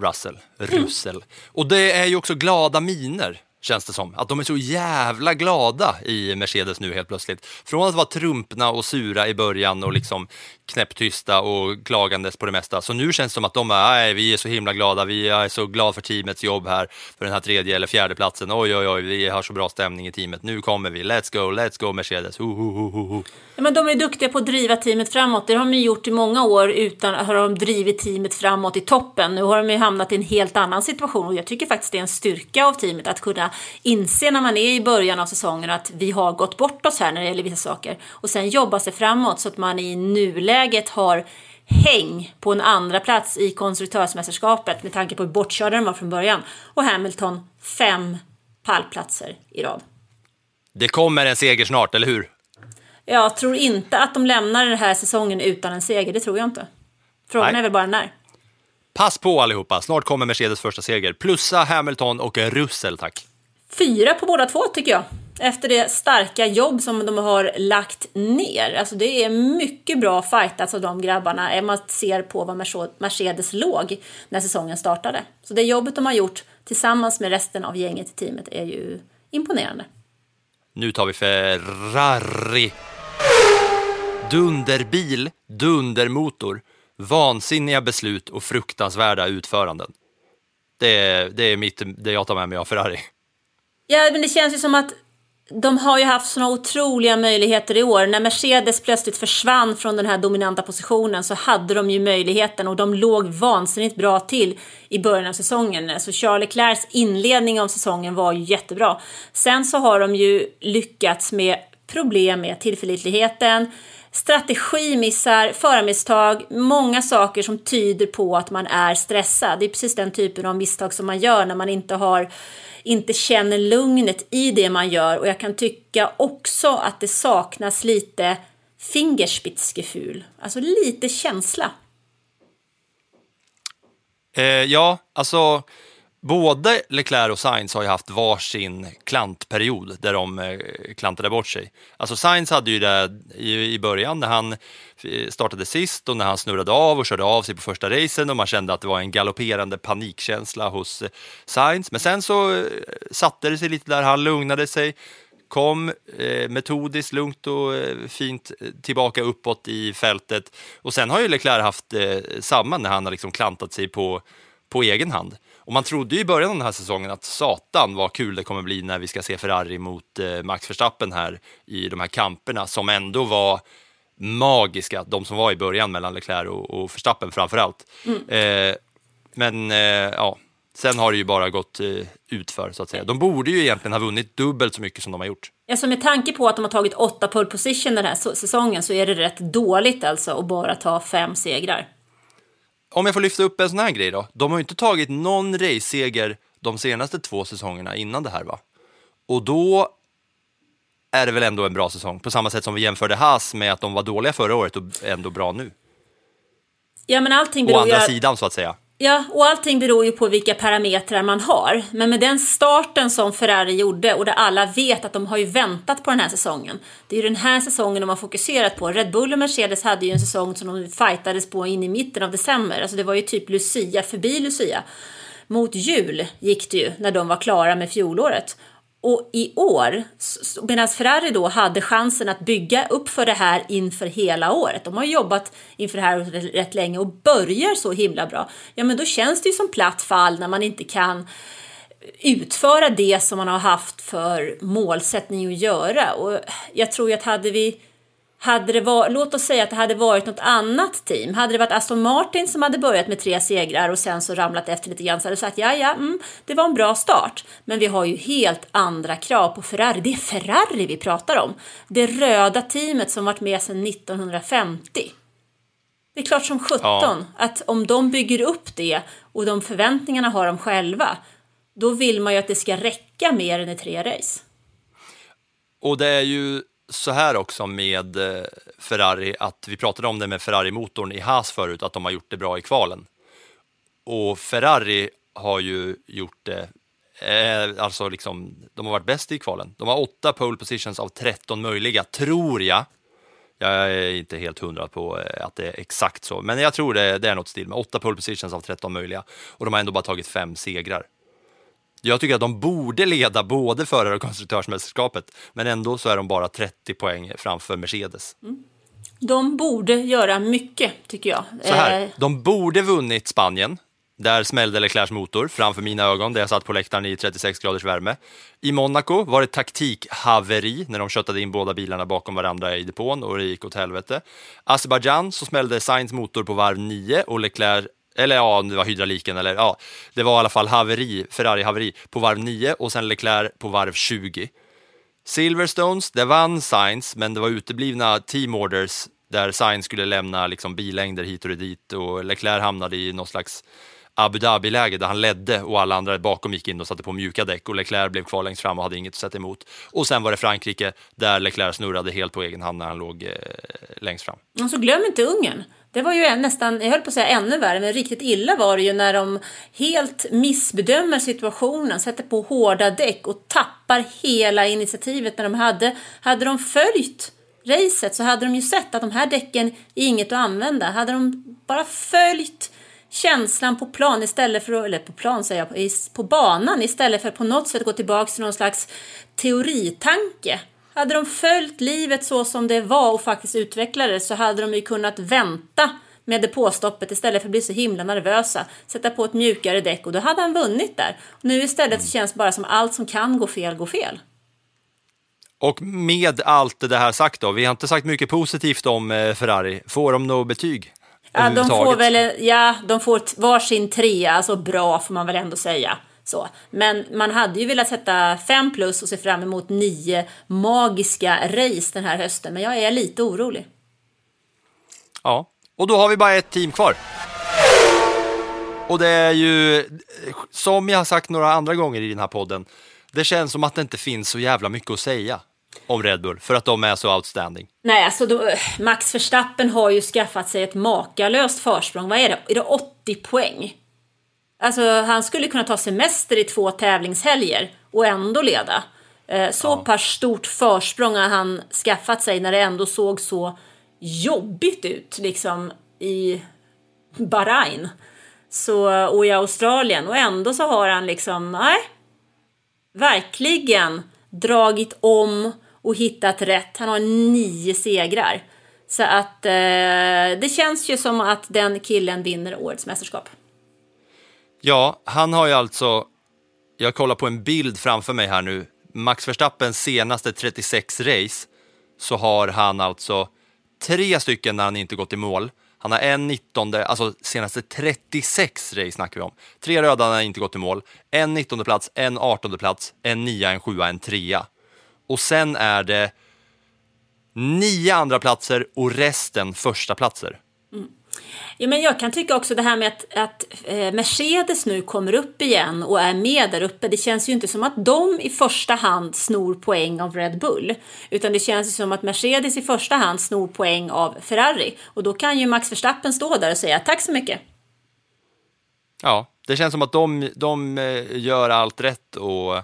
Russell. Russell. Mm. Och det är ju också glada miner, känns det som. Att de är så jävla glada i Mercedes nu helt plötsligt. Från att vara trumpna och sura i början och liksom knäpptysta och klagandes på det mesta. Så nu känns det som att de är, vi är så himla glada, vi är så glada för teamets jobb här, för den här tredje eller fjärde platsen. Oj, oj, oj, vi har så bra stämning i teamet. Nu kommer vi, let's go, let's go Mercedes. Uh, uh, uh. Ja, men de är duktiga på att driva teamet framåt. Det har de gjort i många år utan att ha de drivit teamet framåt i toppen. Nu har de ju hamnat i en helt annan situation och jag tycker faktiskt det är en styrka av teamet att kunna inse när man är i början av säsongen att vi har gått bort oss här när det gäller vissa saker och sen jobba sig framåt så att man i nuläget har häng på en andra plats i konstruktörsmästerskapet med tanke på hur bortkörda de var från början och Hamilton fem pallplatser i rad. Det kommer en seger snart, eller hur? Jag tror inte att de lämnar den här säsongen utan en seger, det tror jag inte. Frågan Nej. är väl bara när. Pass på allihopa, snart kommer Mercedes första seger. Plussa Hamilton och Russell, tack. Fyra på båda två tycker jag. Efter det starka jobb som de har lagt ner. Alltså det är mycket bra fightats av de grabbarna om man ser på vad Mercedes låg när säsongen startade. Så det jobbet de har gjort tillsammans med resten av gänget i teamet är ju imponerande. Nu tar vi Ferrari. Dunderbil, dundermotor, vansinniga beslut och fruktansvärda utföranden. Det är, det är mitt, det jag tar med mig av Ferrari. Ja, men det känns ju som att de har ju haft såna otroliga möjligheter i år. När Mercedes plötsligt försvann från den här dominanta positionen så hade de ju möjligheten och de låg vansinnigt bra till i början av säsongen. Så Charles Leclercs inledning av säsongen var ju jättebra. Sen så har de ju lyckats med problem med tillförlitligheten, strategimissar, förarmisstag, många saker som tyder på att man är stressad. Det är precis den typen av misstag som man gör när man inte, har, inte känner lugnet i det man gör. Och jag kan tycka också att det saknas lite fingerspitzgefühl, alltså lite känsla. Eh, ja, alltså både Leclerc och Sainz har ju haft varsin klantperiod där de eh, klantade bort sig. Alltså Sainz hade ju det i, början när han eh, startade sist och när han snurrade av och körde av sig på första racen och man kände att det var en galopperande panikkänsla hos eh, Sainz. Men sen så satte det sig lite där, han lugnade sig, kom eh, metodiskt, lugnt och eh, fint tillbaka uppåt i fältet. Och sen har ju Leclerc haft eh, samma när han har liksom klantat sig på, på egen hand. Och man trodde ju i början av den här säsongen att satan vad kul det kommer bli när vi ska se Ferrari mot eh, Max Verstappen här i de här kamperna som ändå var magiska, de som var i början mellan Leclerc och, och Verstappen framför allt. Eh, men eh, ja, sen har det ju bara gått eh, utför så att säga. De borde ju egentligen ha vunnit dubbelt så mycket som de har gjort. Alltså med tanke på att de har tagit åtta pole position den här säsongen så är det rätt dåligt alltså att bara ta fem segrar. Om jag får lyfta upp en sån här grej då. De har ju inte tagit någon raceseger de senaste två säsongerna innan det här va? Och då är det väl ändå en bra säsong. På samma sätt som vi jämförde Haas med att de var dåliga förra året och ändå bra nu. Ja men allting Å beror ju... andra sidan så att säga. Ja, och allting beror ju på vilka parametrar man har. Men med den starten som Ferrari gjorde och där alla vet att de har ju väntat på den här säsongen. Det är ju den här säsongen de har fokuserat på. Red Bull och Mercedes hade ju en säsong som de fightades på in i mitten av december. Alltså det var ju typ Lucia förbi Lucia. Mot jul gick det ju när de var klara med fjolåret. Och i år, medan Ferrari då hade chansen att bygga upp för det här inför hela året. De har jobbat inför det här rätt länge och börjar så himla bra. Ja, men då känns det ju som platt fall när man inte kan utföra det som man har haft för målsättning att göra. Och jag tror ju att hade vi hade det var, låt oss säga att det hade varit något annat team. Hade det varit Aston Martin som hade börjat med tre segrar och sen så ramlat efter lite grann så hade det sagt ja, ja, mm, det var en bra start. Men vi har ju helt andra krav på Ferrari. Det är Ferrari vi pratar om. Det röda teamet som varit med sedan 1950. Det är klart som sjutton Ja. att om de bygger upp det och de förväntningarna har de själva, då vill man ju att det ska räcka mer än i tre race. Och det är ju så här också med eh, Ferrari, att vi pratade om det med Ferrari-motorn i Haas förut, att de har gjort det bra i kvalen. Och Ferrari har ju gjort det, eh, alltså liksom, de har varit bäst i kvalen. De har åtta pole positions av 13 möjliga, tror jag. Jag är inte helt hundra på eh, att det är exakt så, men jag tror det, det är något stil med åtta pole positions av 13 möjliga. Och de har ändå bara tagit fem segrar. Jag tycker att de borde leda både förare och konstruktörsmästerskapet, men ändå så är de bara 30 poäng framför Mercedes. De borde göra mycket, tycker jag. Så här, Eh, de borde vunnit Spanien. Där smällde Leclercs motor framför mina ögon där jag satt på läktaren i 36 graders värme. I Monaco var det taktikhaveri när de köttade in båda bilarna bakom varandra i depån och det gick åt helvete. Azerbaijan så smällde Sainz motor på varv 9 och Leclerc eller ja, det var hydrauliken eller ja, det var i alla fall haveri, Ferrari-haveri på varv 9 och sen Leclerc på varv 20. Silverstones, det vann Sainz, men det var uteblivna team orders där Sainz skulle lämna liksom bilängder hit och dit och Leclerc hamnade i någon slags Abu Dhabi-läge där han ledde och alla andra bakom gick in och satte på mjuka däck och Leclerc blev kvar längst fram och hade inget att sätta emot. Och sen var det Frankrike där Leclerc snurrade helt på egen hand när han låg eh, längst fram. Och så glöm inte Ungern. Det var ju nästan, jag höll på att säga ännu värre, men riktigt illa var det ju när de helt missbedömer situationen, sätter på hårda däck och tappar hela initiativet när de hade, hade de följt racet så hade de ju sett att de här däcken är inget att använda. Hade de bara följt känslan på plan istället för, eller på plan säger jag, på banan istället för att på något sätt gå tillbaka till någon slags teoritanke. Hade de följt livet så som det var och faktiskt utvecklade det så hade de ju kunnat vänta med depåstoppet istället för att bli så himla nervösa. Sätta på ett mjukare däck och då hade han vunnit där. Nu istället så känns det bara som allt som kan gå fel, går fel. Och med allt det här sagt då, vi har inte sagt mycket positivt om eh, Ferrari. Får de något betyg? Ja, de får väl, ja, de får varsin trea, alltså bra får man väl ändå säga. Så. Men man hade ju velat sätta fem plus och se fram emot nio magiska race den här hösten. Men jag är lite orolig. Ja, och då har vi bara ett team kvar. Och det är ju, som jag har sagt några andra gånger i den här podden, det känns som att det inte finns så jävla mycket att säga om Red Bull, för att de är så outstanding. Nej, alltså då, Max Verstappen har ju skaffat sig ett makalöst försprång. Vad är det? Är det 80 poäng? Alltså han skulle kunna ta semester i två tävlingshelger och ändå leda. Eh, så pass stort försprång har han skaffat sig när det ändå såg så jobbigt ut liksom i Bahrain så, och i Australien och ändå så har han liksom, nej, verkligen dragit om och hittat rätt. Han har nio segrar. Så att eh, det känns ju som att den killen vinner årets mästerskap. Ja, han har ju alltså, jag kollar på en bild framför mig här nu, Max Verstappens senaste 36 race så har han alltså tre stycken när han inte gått i mål. Han har en 19, alltså senaste 36 race snackar vi om. Tre röda när han inte gått i mål, en 19 plats, en 18 plats, en 9, en 7, en 3. Och sen är det nio andra platser och resten första platser. Ja, men jag kan tycka också det här med att, att eh, Mercedes nu kommer upp igen och är med där uppe. Det känns ju inte som att de i första hand snor poäng av Red Bull, utan det känns ju som att Mercedes i första hand snor poäng av Ferrari. Och då kan ju Max Verstappen stå där och säga tack så mycket. Ja, det känns som att de, de eh, gör allt rätt och,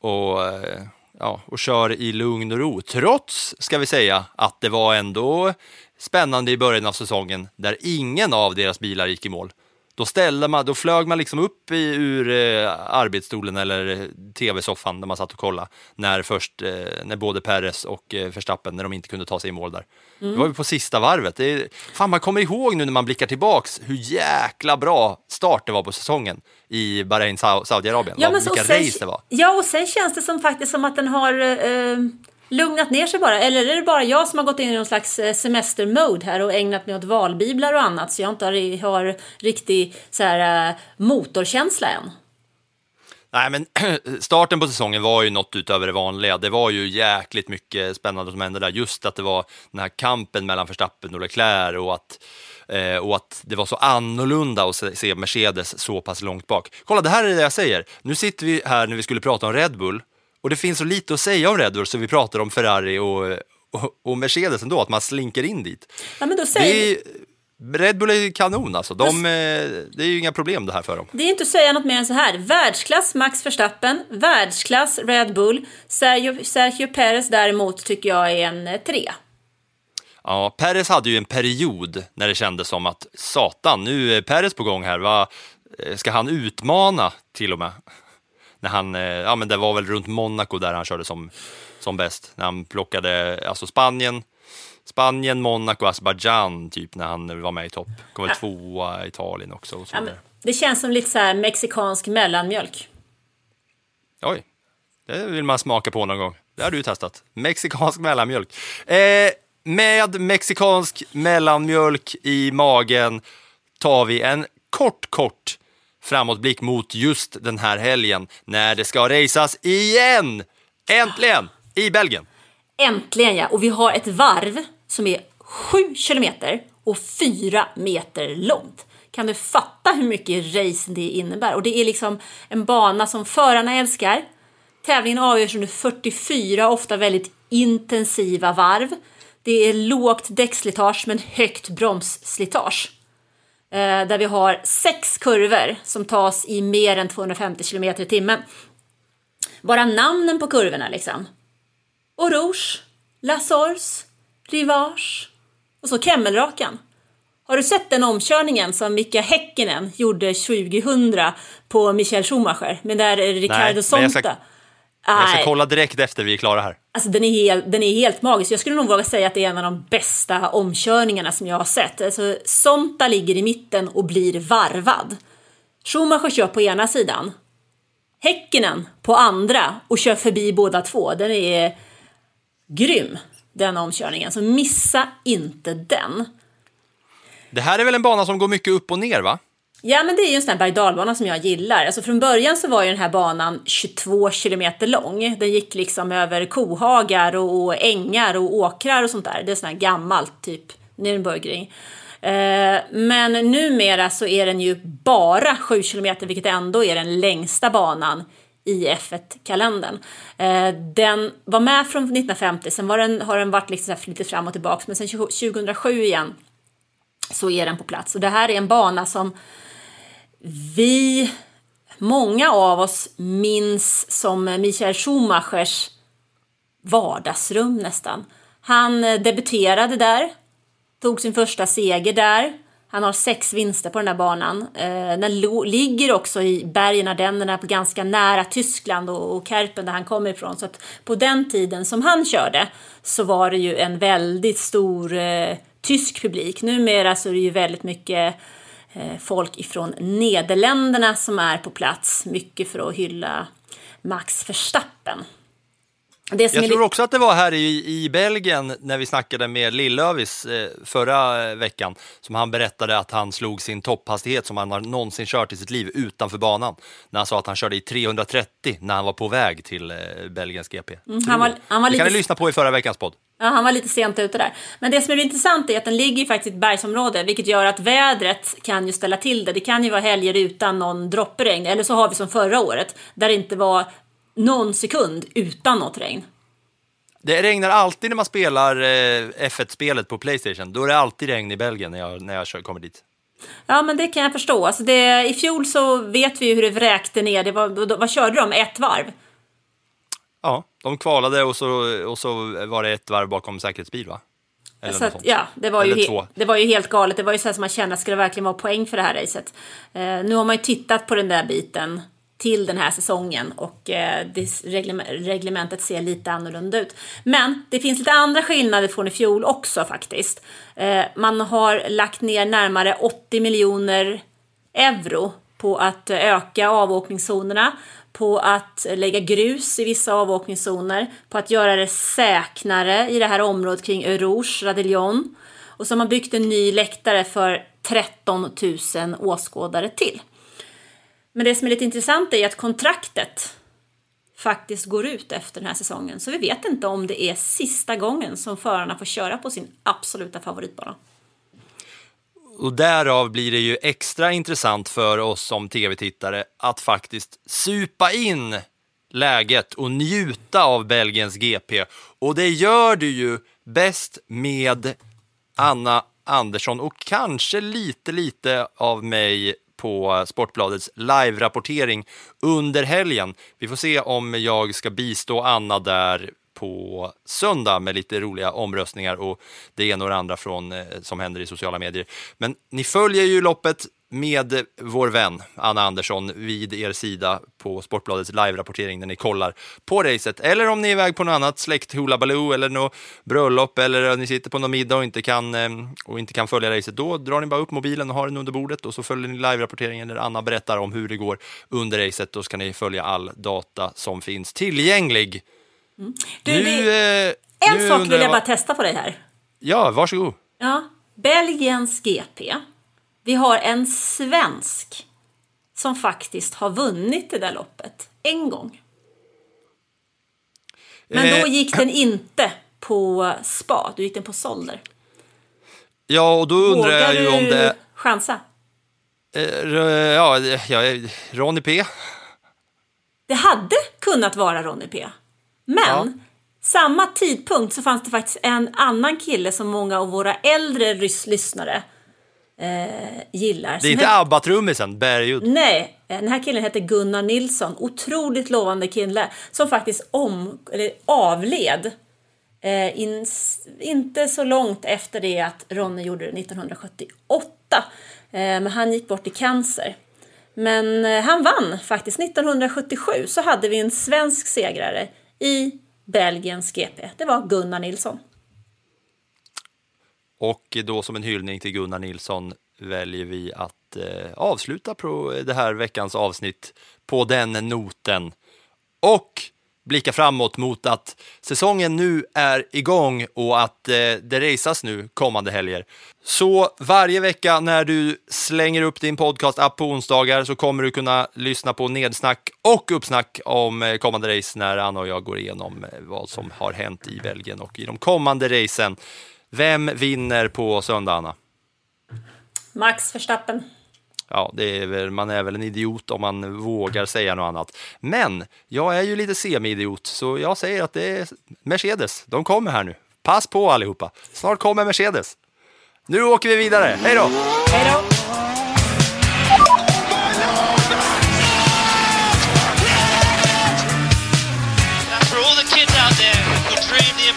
och, eh, ja, och kör i lugn och ro. Trots, ska vi säga, att det var ändå spännande i början av säsongen där ingen av deras bilar gick i mål. Då, ställde man, då flög man liksom upp i, ur eh, arbetsstolen eller eh, tv-soffan där man satt och kollade när, först, eh, när både Perez och eh, Verstappen, när de inte kunde ta sig i mål där. Det var ju på sista varvet. Det är, fan, man kommer ihåg nu när man blickar tillbaks hur jäkla bra start det var på säsongen i Bahrain, Sau- Saudiarabien. Ja, men Vilka sen, race det var. Ja, och sen känns det som faktiskt som att den har eh, lugnat ner sig bara. Eller är det bara jag som har gått in i någon slags eh, semestermode här och ägnat mig åt valbiblar och annat så jag inte har, har riktig så här, eh, motorkänsla än? Nej, men starten på säsongen var ju något utöver det vanliga. Det var ju jäkligt mycket spännande som hände där. Just att det var den här kampen mellan Verstappen och Leclerc och att, eh, och att det var så annorlunda att se Mercedes så pass långt bak. Kolla, det här är det jag säger. Nu sitter vi här när vi skulle prata om Red Bull och det finns så lite att säga om Red Bull så vi pratar om Ferrari och, och, och Mercedes ändå, att man slinker in dit. Ja, men då säger Det är, Red Bull är ju kanon alltså. De, eh, det är ju inga problem det här för dem. Det är inte att säga något mer än så här. Världsklass Max Verstappen, världsklass Red Bull. Sergio, Sergio Perez däremot tycker jag är en eh, tre. Ja, Perez hade ju en period när det kändes som att satan, nu är Perez på gång här. Va? Eh, Ska han utmana till och med? När han, eh, ja men det var väl runt Monaco där han körde som, som bäst. När han plockade, alltså Spanien, Spanien, Monaco, Azerbaijan typ när han var med i topp. Kom väl tvåa Italien också och så Ja, det känns som lite så här mexikansk mellanmjölk. Oj, det vill man smaka på någon gång. Det har du testat. Mexikansk mellanmjölk. Eh, med mexikansk mellanmjölk i magen tar vi en kort, kort framåtblick mot just den här helgen när det ska racas igen! Äntligen! I Belgien. Äntligen ja! Och vi har ett varv som är 7 kilometer och 4 meter långt. Kan du fatta hur mycket race det innebär? Och det är liksom en bana som förarna älskar. Tävlingen avgörs under 44, ofta väldigt intensiva varv. Det är lågt däckslitage men högt bromsslitage. Eh, där vi har sex kurvor som tas i mer än 250 km i timmen. Bara namnen på kurvorna liksom. Eau Rouge, La Source, Rivage och så Kemmelrakan. Har du sett den omkörningen som Mika Häkkinen gjorde 2000 på Michael Schumacher med där Ricardo men jag ska- Sonta? Jag ska kolla direkt efter vi är klara här. alltså den är, helt, den är helt magisk. Jag skulle nog våga säga att det är en av de bästa omkörningarna som jag har sett. Alltså, Sonta ligger i mitten och blir varvad. Schumacher kör på ena sidan. Häkkinen på andra och kör förbi båda två. Den är grym, den omkörningen. Så missa inte den. Det här är väl en bana som går mycket upp och ner, va? Ja, men det är ju en sån här berg dalbana som jag gillar. Alltså från början så var ju den här banan 22 kilometer lång. Den gick liksom över kohagar och ängar och åkrar och sånt där. Det är sån här gammalt, typ Nürnbergring. Eh, men numera så är den ju bara 7 kilometer, vilket ändå är den längsta banan i F1-kalendern. Eh, den var med från 1950, sen var den, har den varit liksom lite fram och tillbaka, men sen 2007 igen så är den på plats. Och det här är en bana som vi, många av oss minns som Michael Schumachers vardagsrum nästan. Han eh, debuterade där, tog sin första seger där. Han har sex vinster på den där banan. Eh, den ligger också i bergen Ardennerna, ganska nära Tyskland och, Kärpen Kerpen där han kommer ifrån. Så att på den tiden som han körde så var det ju en väldigt stor eh, tysk publik. Numera så är det ju väldigt mycket eh, Eh, folk ifrån Nederländerna som är på plats, mycket för att hylla Max Verstappen jag tror också att det var här i, i Belgien när vi snackade med Lillövis eh, förra veckan som han berättade att han slog sin topphastighet som han har någonsin kört i sitt liv utanför banan. När han sa att han körde i 330 när han var på väg till eh, Belgiens GP. Mm, han var, han var det kan ni lyssna på i förra veckans podd. Ja, han var lite sent ute där. Men det som är intressant är att den ligger ju faktiskt i ett bergsområde, vilket gör att vädret kan ju ställa till det. Det kan ju vara helger utan någon droppregn, eller så har vi som förra året, där det inte var någon sekund utan något regn. Det regnar alltid när man spelar eh, F1-spelet på Playstation. Då är det alltid regn i Belgien när jag, när jag kommer dit. Ja, men det kan jag förstå. Alltså det, I fjol så vet vi ju hur det vräkte ner. Det var, vad körde de? Ett varv? Ja, de kvalade och så, och så var det ett varv bakom säkerhetsbil va? Eller att, ja, det var, ju det var ju helt galet. Det var ju så som man kände ska det verkligen vara poäng för det här racet. Eh, nu har man ju tittat på den där biten till den här säsongen och eh, reglementet ser lite annorlunda ut. Men det finns lite andra skillnader från i fjol också faktiskt. Eh, man har lagt ner närmare 80 miljoner euro på att öka avåkningszonerna på att lägga grus i vissa avåkningszoner, på att göra det säkrare i det här området kring Erouge, Radillon. Och så har man byggt en ny läktare för 13 000 åskådare till. Men det som är lite intressant är att kontraktet faktiskt går ut efter den här säsongen. Så vi vet inte om det är sista gången som förarna får köra på sin absoluta favoritbana. Och därav blir det ju extra intressant för oss som tv-tittare att faktiskt supa in läget och njuta av Belgiens GP. Och det gör du ju bäst med Anna Andersson och kanske lite, lite av mig på Sportbladets live-rapportering under helgen. Vi får se om jag ska bistå Anna där på söndag med lite roliga omröstningar och det ena och det andra från, eh, som händer i sociala medier. Men ni följer ju loppet med vår vän Anna Andersson vid er sida på Sportbladets live-rapportering när ni kollar på racet. Eller om ni är iväg på något annat släkt Baloo eller något bröllop eller ni sitter på någon middag och inte, kan, eh, och inte kan följa racet. Då drar ni bara upp mobilen och har den under bordet och så följer ni live-rapporteringen där Anna berättar om hur det går under racet. Då ska ni följa all data som finns tillgänglig Mm. Du, nu, det, eh, en nu sak vill jag bara testa på dig här. Ja, varsågod. Ja, Belgiens GP. Vi har en svensk som faktiskt har vunnit det där loppet en gång. Men då eh, gick den inte på spa, då gick den på Solder. Ja, och då undrar Vågar jag ju om det... du chansa? Eh, ja, ja, Ronny P. Det hade kunnat vara Ronny P. Men ja. samma tidpunkt så fanns det faktiskt en annan kille som många av våra äldre lyssnare eh, gillar. Det är inte ABBA-trummisen Bergud? Nej, den här killen heter Gunnar Nilsson. Otroligt lovande kille som faktiskt om, eller avled eh, in, inte så långt efter det att Ronny gjorde det 1978. Eh, men han gick bort i cancer. Men eh, han vann faktiskt. 1977 så hade vi en svensk segrare i Belgiens GP. Det var Gunnar Nilsson. Och då som en hyllning till Gunnar Nilsson väljer vi att eh, avsluta på det här veckans avsnitt på den noten. Och blicka framåt mot att säsongen nu är igång och att eh, det raceas nu kommande helger. Så varje vecka när du slänger upp din podcast-app på onsdagar så kommer du kunna lyssna på nedsnack och uppsnack om eh, kommande race när Anna och jag går igenom eh, vad som har hänt i Belgien och i de kommande racen. Vem vinner på söndag, Anna? Max Verstappen. Ja, det är väl, man är väl en idiot om man vågar säga något annat. Men jag är ju lite semi-idiot, så jag säger att det är Mercedes. De kommer här nu. Pass på allihopa. Snart kommer Mercedes. Nu åker vi vidare. Hej då! Hej då!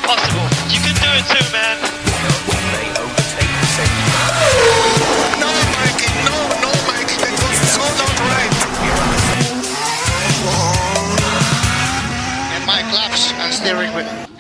impossible. You can do it too, man. their equipment.